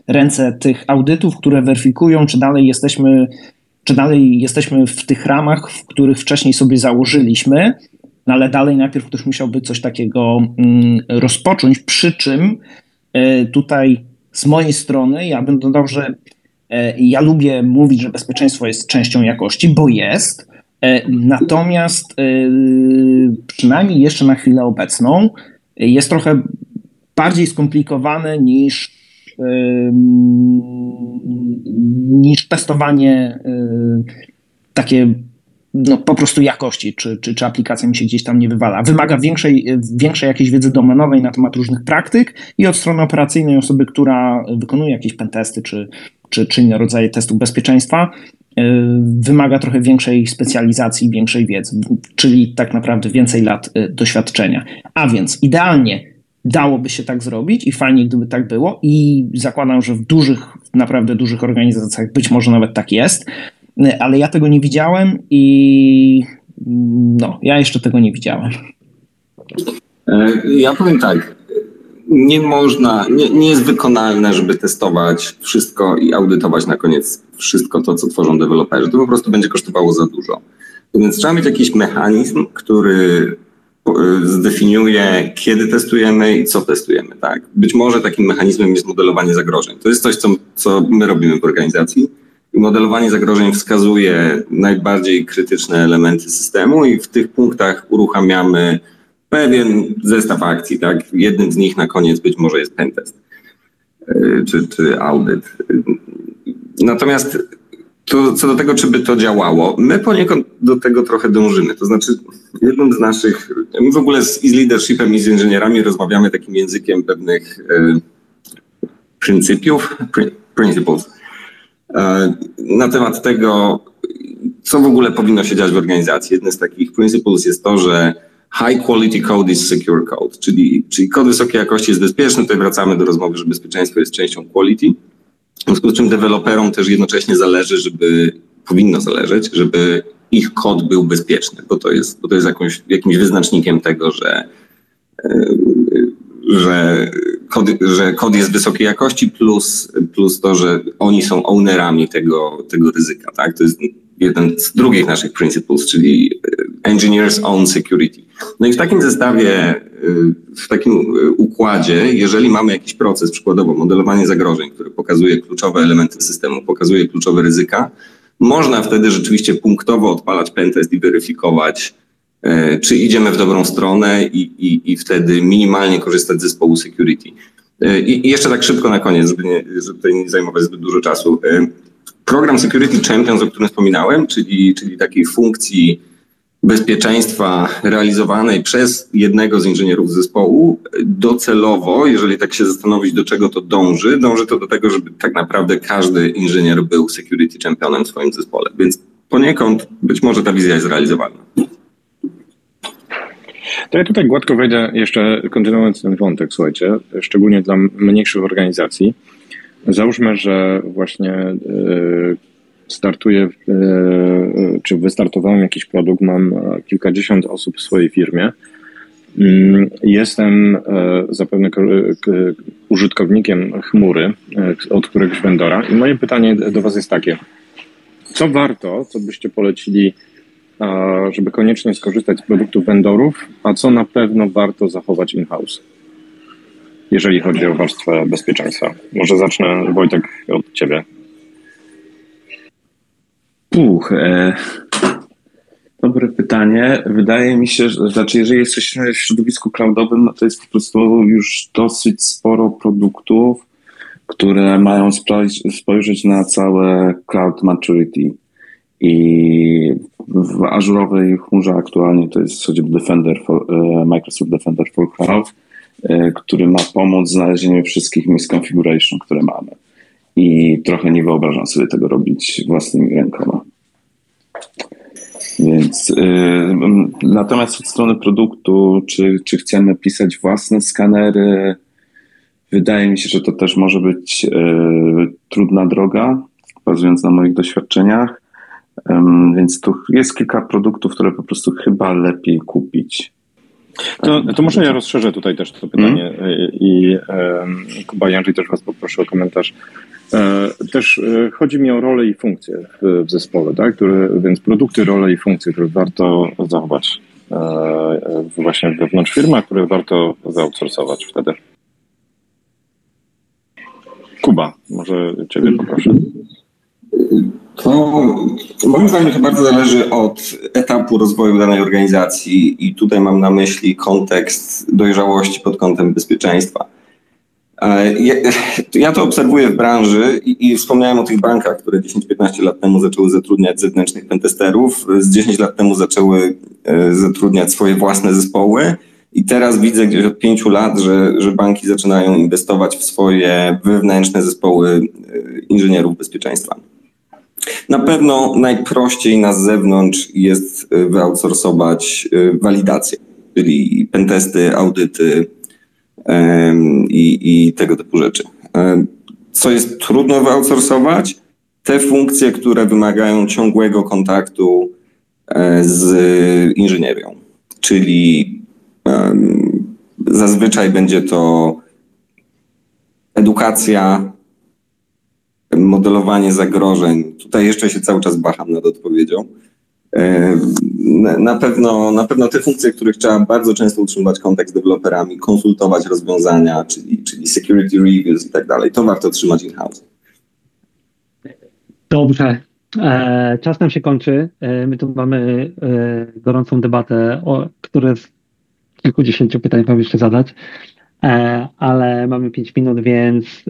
ręce tych audytów, które weryfikują, czy dalej jesteśmy, czy dalej jesteśmy w tych ramach, w których wcześniej sobie założyliśmy, no ale dalej najpierw ktoś musiałby coś takiego mm, rozpocząć, przy czym tutaj z mojej strony ja bym dodał, że ja lubię mówić, że bezpieczeństwo jest częścią jakości, bo jest. Natomiast przynajmniej jeszcze na chwilę obecną jest trochę bardziej skomplikowane niż, niż testowanie takie no, po prostu jakości, czy, czy, czy aplikacja mi się gdzieś tam nie wywala. Wymaga większej, większej jakiejś wiedzy domenowej na temat różnych praktyk i od strony operacyjnej osoby, która wykonuje jakieś pentesty, czy, czy, czy inne rodzaje testów bezpieczeństwa, y, wymaga trochę większej specjalizacji, większej wiedzy, czyli tak naprawdę więcej lat y, doświadczenia. A więc idealnie dałoby się tak zrobić i fajnie, gdyby tak było i zakładam, że w dużych, naprawdę dużych organizacjach być może nawet tak jest, ale ja tego nie widziałem i no, ja jeszcze tego nie widziałem. E, ja powiem tak, nie można, nie, nie jest wykonalne, żeby testować wszystko i audytować na koniec wszystko to, co tworzą deweloperzy. To po prostu będzie kosztowało za dużo. Więc trzeba mieć jakiś mechanizm, który zdefiniuje, kiedy testujemy i co testujemy. Tak? Być może takim mechanizmem jest modelowanie zagrożeń. To jest coś, co, co my robimy w organizacji. I modelowanie zagrożeń wskazuje najbardziej krytyczne elementy systemu i w tych punktach uruchamiamy pewien zestaw akcji. Tak? Jednym z nich na koniec być może jest pentest y, czy, czy audyt. Natomiast to, co do tego, czy by to działało, my poniekąd do tego trochę dążymy. To znaczy, jednym z naszych, my w ogóle z, i z leadershipem, i z inżynierami rozmawiamy takim językiem pewnych y, pryncypiów, principles, e, na temat tego, co w ogóle powinno się dziać w organizacji. Jeden z takich principles jest to, że high quality code is secure code, czyli, czyli kod wysokiej jakości jest bezpieczny. Tutaj wracamy do rozmowy, że bezpieczeństwo jest częścią quality. W związku z czym deweloperom też jednocześnie zależy, żeby, powinno zależeć, żeby ich kod był bezpieczny, bo to jest, bo to jest jakąś, jakimś wyznacznikiem tego, że, e, że, kod, że kod jest wysokiej jakości, plus, plus to, że oni są ownerami tego, tego ryzyka. Tak? To jest jeden z drugich naszych principles, czyli engineers own security. No i w takim zestawie, y, w takim y, układzie, jeżeli mamy jakiś proces, przykładowo modelowanie zagrożeń, który pokazuje kluczowe elementy systemu, pokazuje kluczowe ryzyka, można wtedy rzeczywiście punktowo odpalać pentest i weryfikować, czy idziemy w dobrą stronę i, i, i wtedy minimalnie korzystać z zespołu security. I, I jeszcze tak szybko na koniec, żeby, nie, żeby tutaj nie zajmować zbyt dużo czasu. Program Security Champions, o którym wspominałem, czyli, czyli takiej funkcji bezpieczeństwa realizowanej przez jednego z inżynierów zespołu, docelowo, jeżeli tak się zastanowić, do czego to dąży, dąży to do tego, żeby tak naprawdę każdy inżynier był security championem w swoim zespole. Więc poniekąd być może ta wizja jest realizowalna. To ja tutaj gładko wejdę, jeszcze kontynuując ten wątek, słuchajcie, szczególnie dla mniejszych organizacji. Załóżmy, że właśnie e, startuję, e, czy wystartowałem jakiś produkt, mam kilkadziesiąt osób w swojej firmie. Mm, jestem e, zapewne użytkownikiem chmury od któregoś vendora i moje pytanie do Was jest takie. Co warto, co byście polecili, żeby koniecznie skorzystać z produktów vendorów, a co na pewno warto zachować in-house? Jeżeli chodzi o warstwę bezpieczeństwa. Może zacznę, Wojtek, od ciebie. Puch, e, dobre pytanie. Wydaje mi się, że znaczy, jeżeli jesteś w środowisku cloudowym, no to jest po prostu już dosyć sporo produktów, które mają spojrzeć na całe cloud maturity. I w ażurowej chmurze aktualnie to jest choćby Defender for, e, Microsoft Defender for Cloud który ma pomóc w znalezieniu wszystkich misconfiguration, które mamy. I trochę nie wyobrażam sobie tego robić własnymi rękoma. Więc yy, natomiast od strony produktu, czy, czy chcemy pisać własne skanery, wydaje mi się, że to też może być yy, trudna droga, bazując na moich doświadczeniach. Yy, więc tu jest kilka produktów, które po prostu chyba lepiej kupić. To, to może ja rozszerzę tutaj też to pytanie mm. i e, Kuba Janży też Was poproszę o komentarz. E, też e, chodzi mi o rolę i funkcje w, w zespole, tak? Które, więc produkty, role i funkcje, które warto zachować właśnie wewnątrz firmy, a które warto zoutsourcować wtedy. Kuba, może Ciebie poproszę. To moim zdaniem to bardzo zależy od etapu rozwoju danej organizacji i tutaj mam na myśli kontekst dojrzałości pod kątem bezpieczeństwa. Ja, ja to obserwuję w branży i, wspomniałem o tych bankach, które 10-15 lat temu zaczęły zatrudniać zewnętrznych pentesterów, z 10 lat temu zaczęły e, zatrudniać swoje własne zespoły i teraz widzę gdzieś od 5 lat, że, że banki zaczynają inwestować w swoje wewnętrzne zespoły e, inżynierów bezpieczeństwa. Na pewno najprościej na zewnątrz jest e, wyoutsourcować walidację, czyli pentesty, audyty, i, i tego typu rzeczy. Co jest trudno wyoutsourcować? Te funkcje, które wymagają ciągłego kontaktu e, z inżynierią, czyli zazwyczaj będzie to edukacja, modelowanie zagrożeń. Tutaj jeszcze się cały czas bacham nad odpowiedzią. E, na pewno, na pewno te funkcje, których trzeba bardzo często utrzymywać kontakt z deweloperami, konsultować rozwiązania, czyli, czyli security reviews i tak dalej, to warto trzymać in-house. Dobrze. E, czas nam się kończy. E, my tu mamy gorącą debatę, o, które z kilkudziesięciu pytań mam jeszcze zadać, ale mamy pięć minut, więc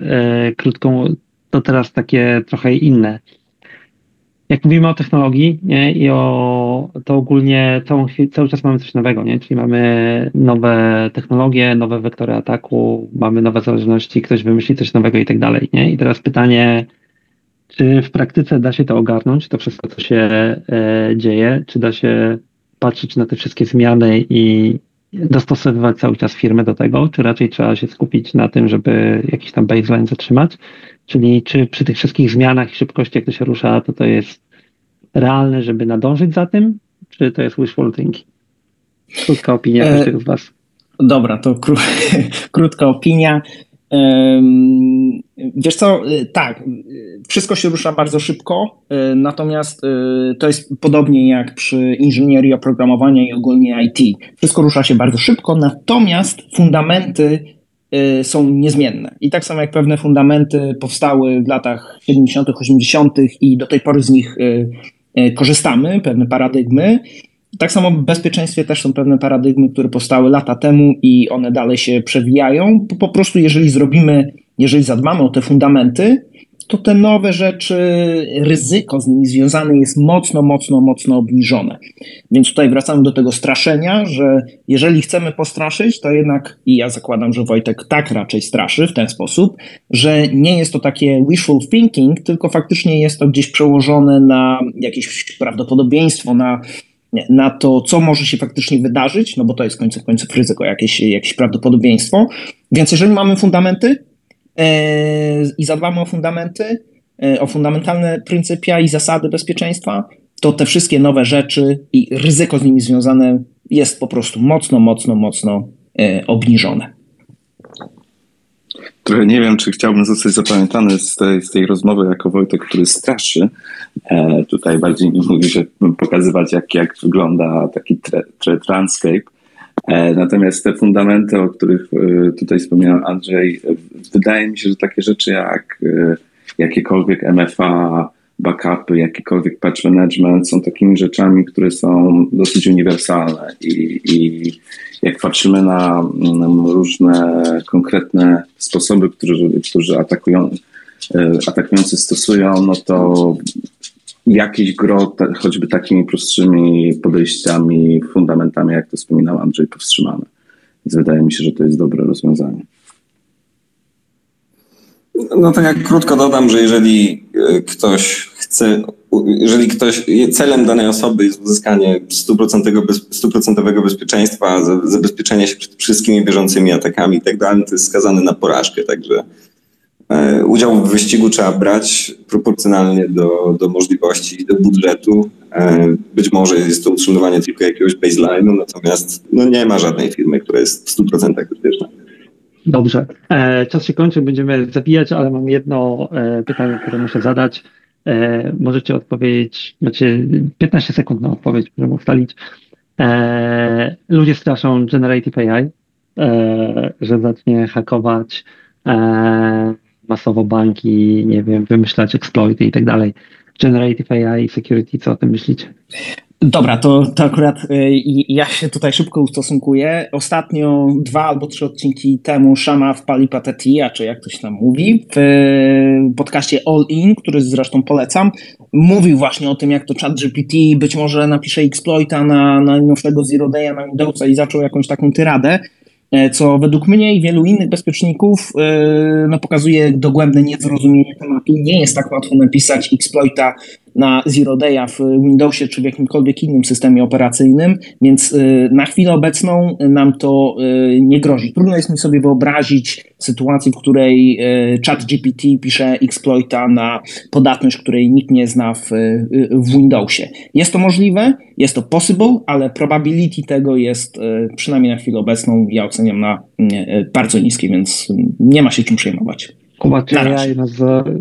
krótką, to teraz takie trochę inne jak mówimy o technologii nie, i o to ogólnie cały czas mamy coś nowego, nie? czyli mamy nowe technologie, nowe wektory ataku, mamy nowe zależności, ktoś wymyśli coś nowego i tak dalej. Nie? I teraz pytanie, czy w praktyce da się to ogarnąć, to wszystko, co się e, dzieje, czy da się patrzeć na te wszystkie zmiany i dostosowywać cały czas firmę do tego, czy raczej trzeba się skupić na tym, żeby jakiś tam baseline zatrzymać, czyli czy przy tych wszystkich zmianach i szybkości, jak to się rusza, to to jest realne, żeby nadążyć za tym, czy to jest wishful thinking? Krótka opinia e, każdego z Was. Dobra, to kró krótka opinia. Wiesz co, y, tak, y, wszystko się rusza bardzo szybko, y, natomiast to jest podobnie jak przy inżynierii oprogramowania i ogólnie IT. Wszystko rusza się bardzo szybko, natomiast fundamenty są niezmienne. I tak samo jak pewne fundamenty powstały w latach 70., 80. i do tej pory z nich korzystamy, pewne paradygmy, tak samo w bezpieczeństwie też są pewne paradygmy, które powstały lata temu i one dalej się przewijają. Po prostu jeżeli zrobimy, jeżeli zadbamy o te fundamenty, to te nowe rzeczy, ryzyko z nimi związane jest mocno, mocno, mocno obniżone. Więc tutaj wracamy do tego straszenia, że jeżeli chcemy postraszyć, to jednak, i ja zakładam, że Wojtek tak raczej straszy w ten sposób, że nie jest to takie wishful thinking, tylko faktycznie jest to gdzieś przełożone na jakieś prawdopodobieństwo, na na to, co może się faktycznie wydarzyć, no bo to jest końcem końców ryzyko, jakieś, jakieś prawdopodobieństwo. Więc jeżeli mamy fundamenty i zadbamy o fundamenty, e, o fundamentalne pryncypia i zasady bezpieczeństwa, to te wszystkie nowe rzeczy i ryzyko z nimi związane jest po prostu mocno, mocno, mocno e, obniżone. Trochę nie wiem, czy chciałbym zostać zapamiętany z tej, z tej rozmowy jako Wojtek, który straszy. E, tutaj bardziej mi mówi, że pokazywać, jak, jak wygląda taki tre, tre. E, natomiast te fundamenty, o których e, tutaj wspomniał Andrzej, wydaje mi się, że takie rzeczy jak e, jakiekolwiek MFA, backupy, jakikolwiek patch management są takimi rzeczami, które są dosyć uniwersalne i, i jak patrzymy na, na różne konkretne sposoby, którzy, którzy atakują, e, atakujący stosują, no to jakieś gro, choćby takimi prostszymi podejściami, fundamentami, jak to wspominał Andrzej, powstrzymane. Więc wydaje mi się, że to jest dobre rozwiązanie. No to jak krótko dodam, że jeżeli e, ktoś chce, jeżeli ktoś, celem danej osoby jest uzyskanie stuprocentowego bezpieczeństwa, zabezpieczenie się przed wszystkimi bieżącymi atakami i tak dalej, to jest skazany na porażkę, także udział w wyścigu trzeba brać proporcjonalnie do, do możliwości, do budżetu. E, być może jest to utrzymywanie tylko jakiegoś baseline'u, natomiast no nie ma żadnej firmy, która jest w 100% bezpieczna. Dobrze. E, czas się kończy, będziemy zabijać, ale mam jedno e, pytanie, które muszę zadać. E, możecie odpowiedzieć, macie 15 sekund na odpowiedź, możemy ustalić. ludzie straszą Generative AI, że zacznie hakować masowo banki, nie wiem, wymyślać exploity i tak dalej. Generative AI, security, co o tym myślicie? Dobra, to, to akurat y, ja się tutaj szybko ustosunkuję. Ostatnio dwa albo trzy odcinki temu Shama wpali patetia, czy jak to się tam mówi, w podcaście All In, który zresztą polecam, mówił właśnie o tym, jak to ChatGPT być może napisze exploita na, na nowszego Zero Day'a na Windowsa i zaczął jakąś taką tyradę. E, co według mnie i wielu innych bezpieczników e, no, pokazuje dogłębne niezrozumienie tematu. Nie jest tak łatwo napisać exploita na Zero Day'a w Windowsie czy w jakimkolwiek innym systemie operacyjnym, więc y, na chwilę obecną nam to y, nie grozi. Trudno jest mi sobie wyobrazić sytuację, w której y, ChatGPT pisze exploita na podatność, której nikt nie zna w, w Windowsie. Jest to możliwe, jest to possible, ale probability tego jest przynajmniej na chwilę obecną ja oceniam na bardzo niskie, więc nie ma się czym przejmować. Kuba, czy AI nas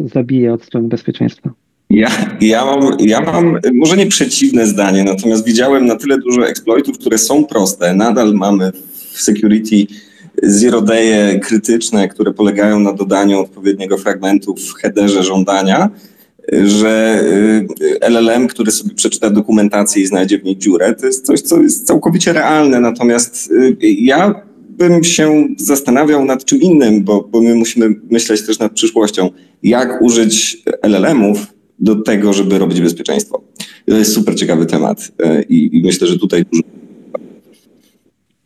zabije od strony bezpieczeństwa? Ja, ja, mam, ja mam może nie przeciwne zdanie, natomiast widziałem na tyle dużo exploitów, które są proste. Nadal mamy w security zero day krytyczne, które polegają na dodaniu odpowiedniego fragmentu w headerze żądania, że y, LLM, który sobie przeczyta dokumentację i znajdzie w niej dziurę, to jest coś, co jest całkowicie realne. Natomiast y, ja bym się zastanawiał nad czym innym, bo, bo my musimy myśleć też nad przyszłością. Jak użyć LLM-ów do tego, żeby robić bezpieczeństwo. To jest super ciekawy temat e, i, i myślę, że tutaj dużo.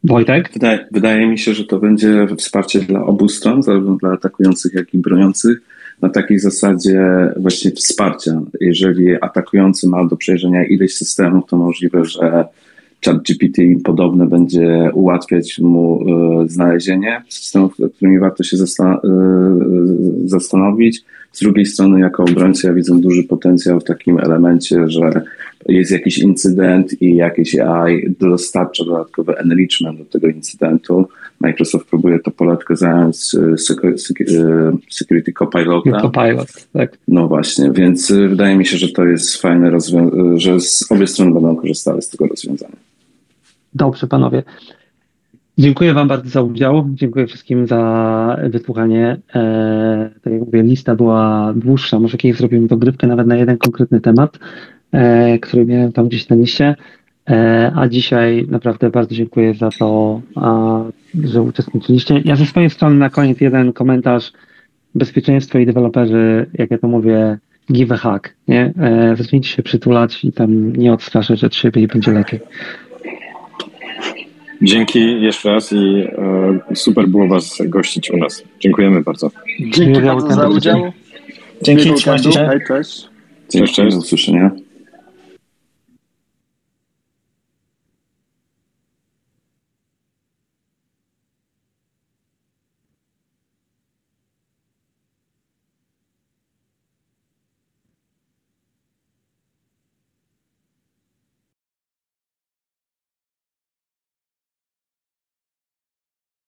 Wojtek? Wydaje, wydaje mi się, że to będzie wsparcie dla obu stron, zarówno dla atakujących, jak i broniących, na takiej zasadzie właśnie wsparcia. Jeżeli atakujący ma do przejrzenia ileś systemów, to możliwe, że ChatGPT podobne będzie ułatwiać mu e, znalezienie systemów, nad którymi warto się e, zastanowić. Z drugiej strony, jako obrońca, ja widzę duży potencjał w takim elemencie, że jest jakiś incydent i jakieś AI dostarcza dodatkowy enrichment do tego incydentu. Microsoft próbuje to poletkę zająć Security Copilota. Copilot, tak. No właśnie, więc wydaje mi się, że to jest fajne rozwiązanie, że z obie strony będą korzystały z tego rozwiązania. Dobrze, panowie. Dziękuję Wam bardzo za udział. Dziękuję wszystkim za wysłuchanie. E, tak jak mówię, lista była dłuższa. Może kiedyś zrobimy dogrywkę nawet na jeden konkretny temat, e, który miałem tam gdzieś na liście. E, a dzisiaj naprawdę bardzo dziękuję za to, a, że uczestniczyliście. Ja ze swojej strony na koniec jeden komentarz. Bezpieczeństwo i deweloperzy, jak ja to mówię, give a hack. Nie? E, zacznijcie się przytulać i tam nie odstraszać od siebie i będzie lepiej. Dzięki jeszcze raz i e, super było Was gościć u nas. Dziękujemy bardzo. Dzięki bardzo za udział. Dzięki, trzymajcie się. Cześć. Cześć, cześć. Do usłyszenia.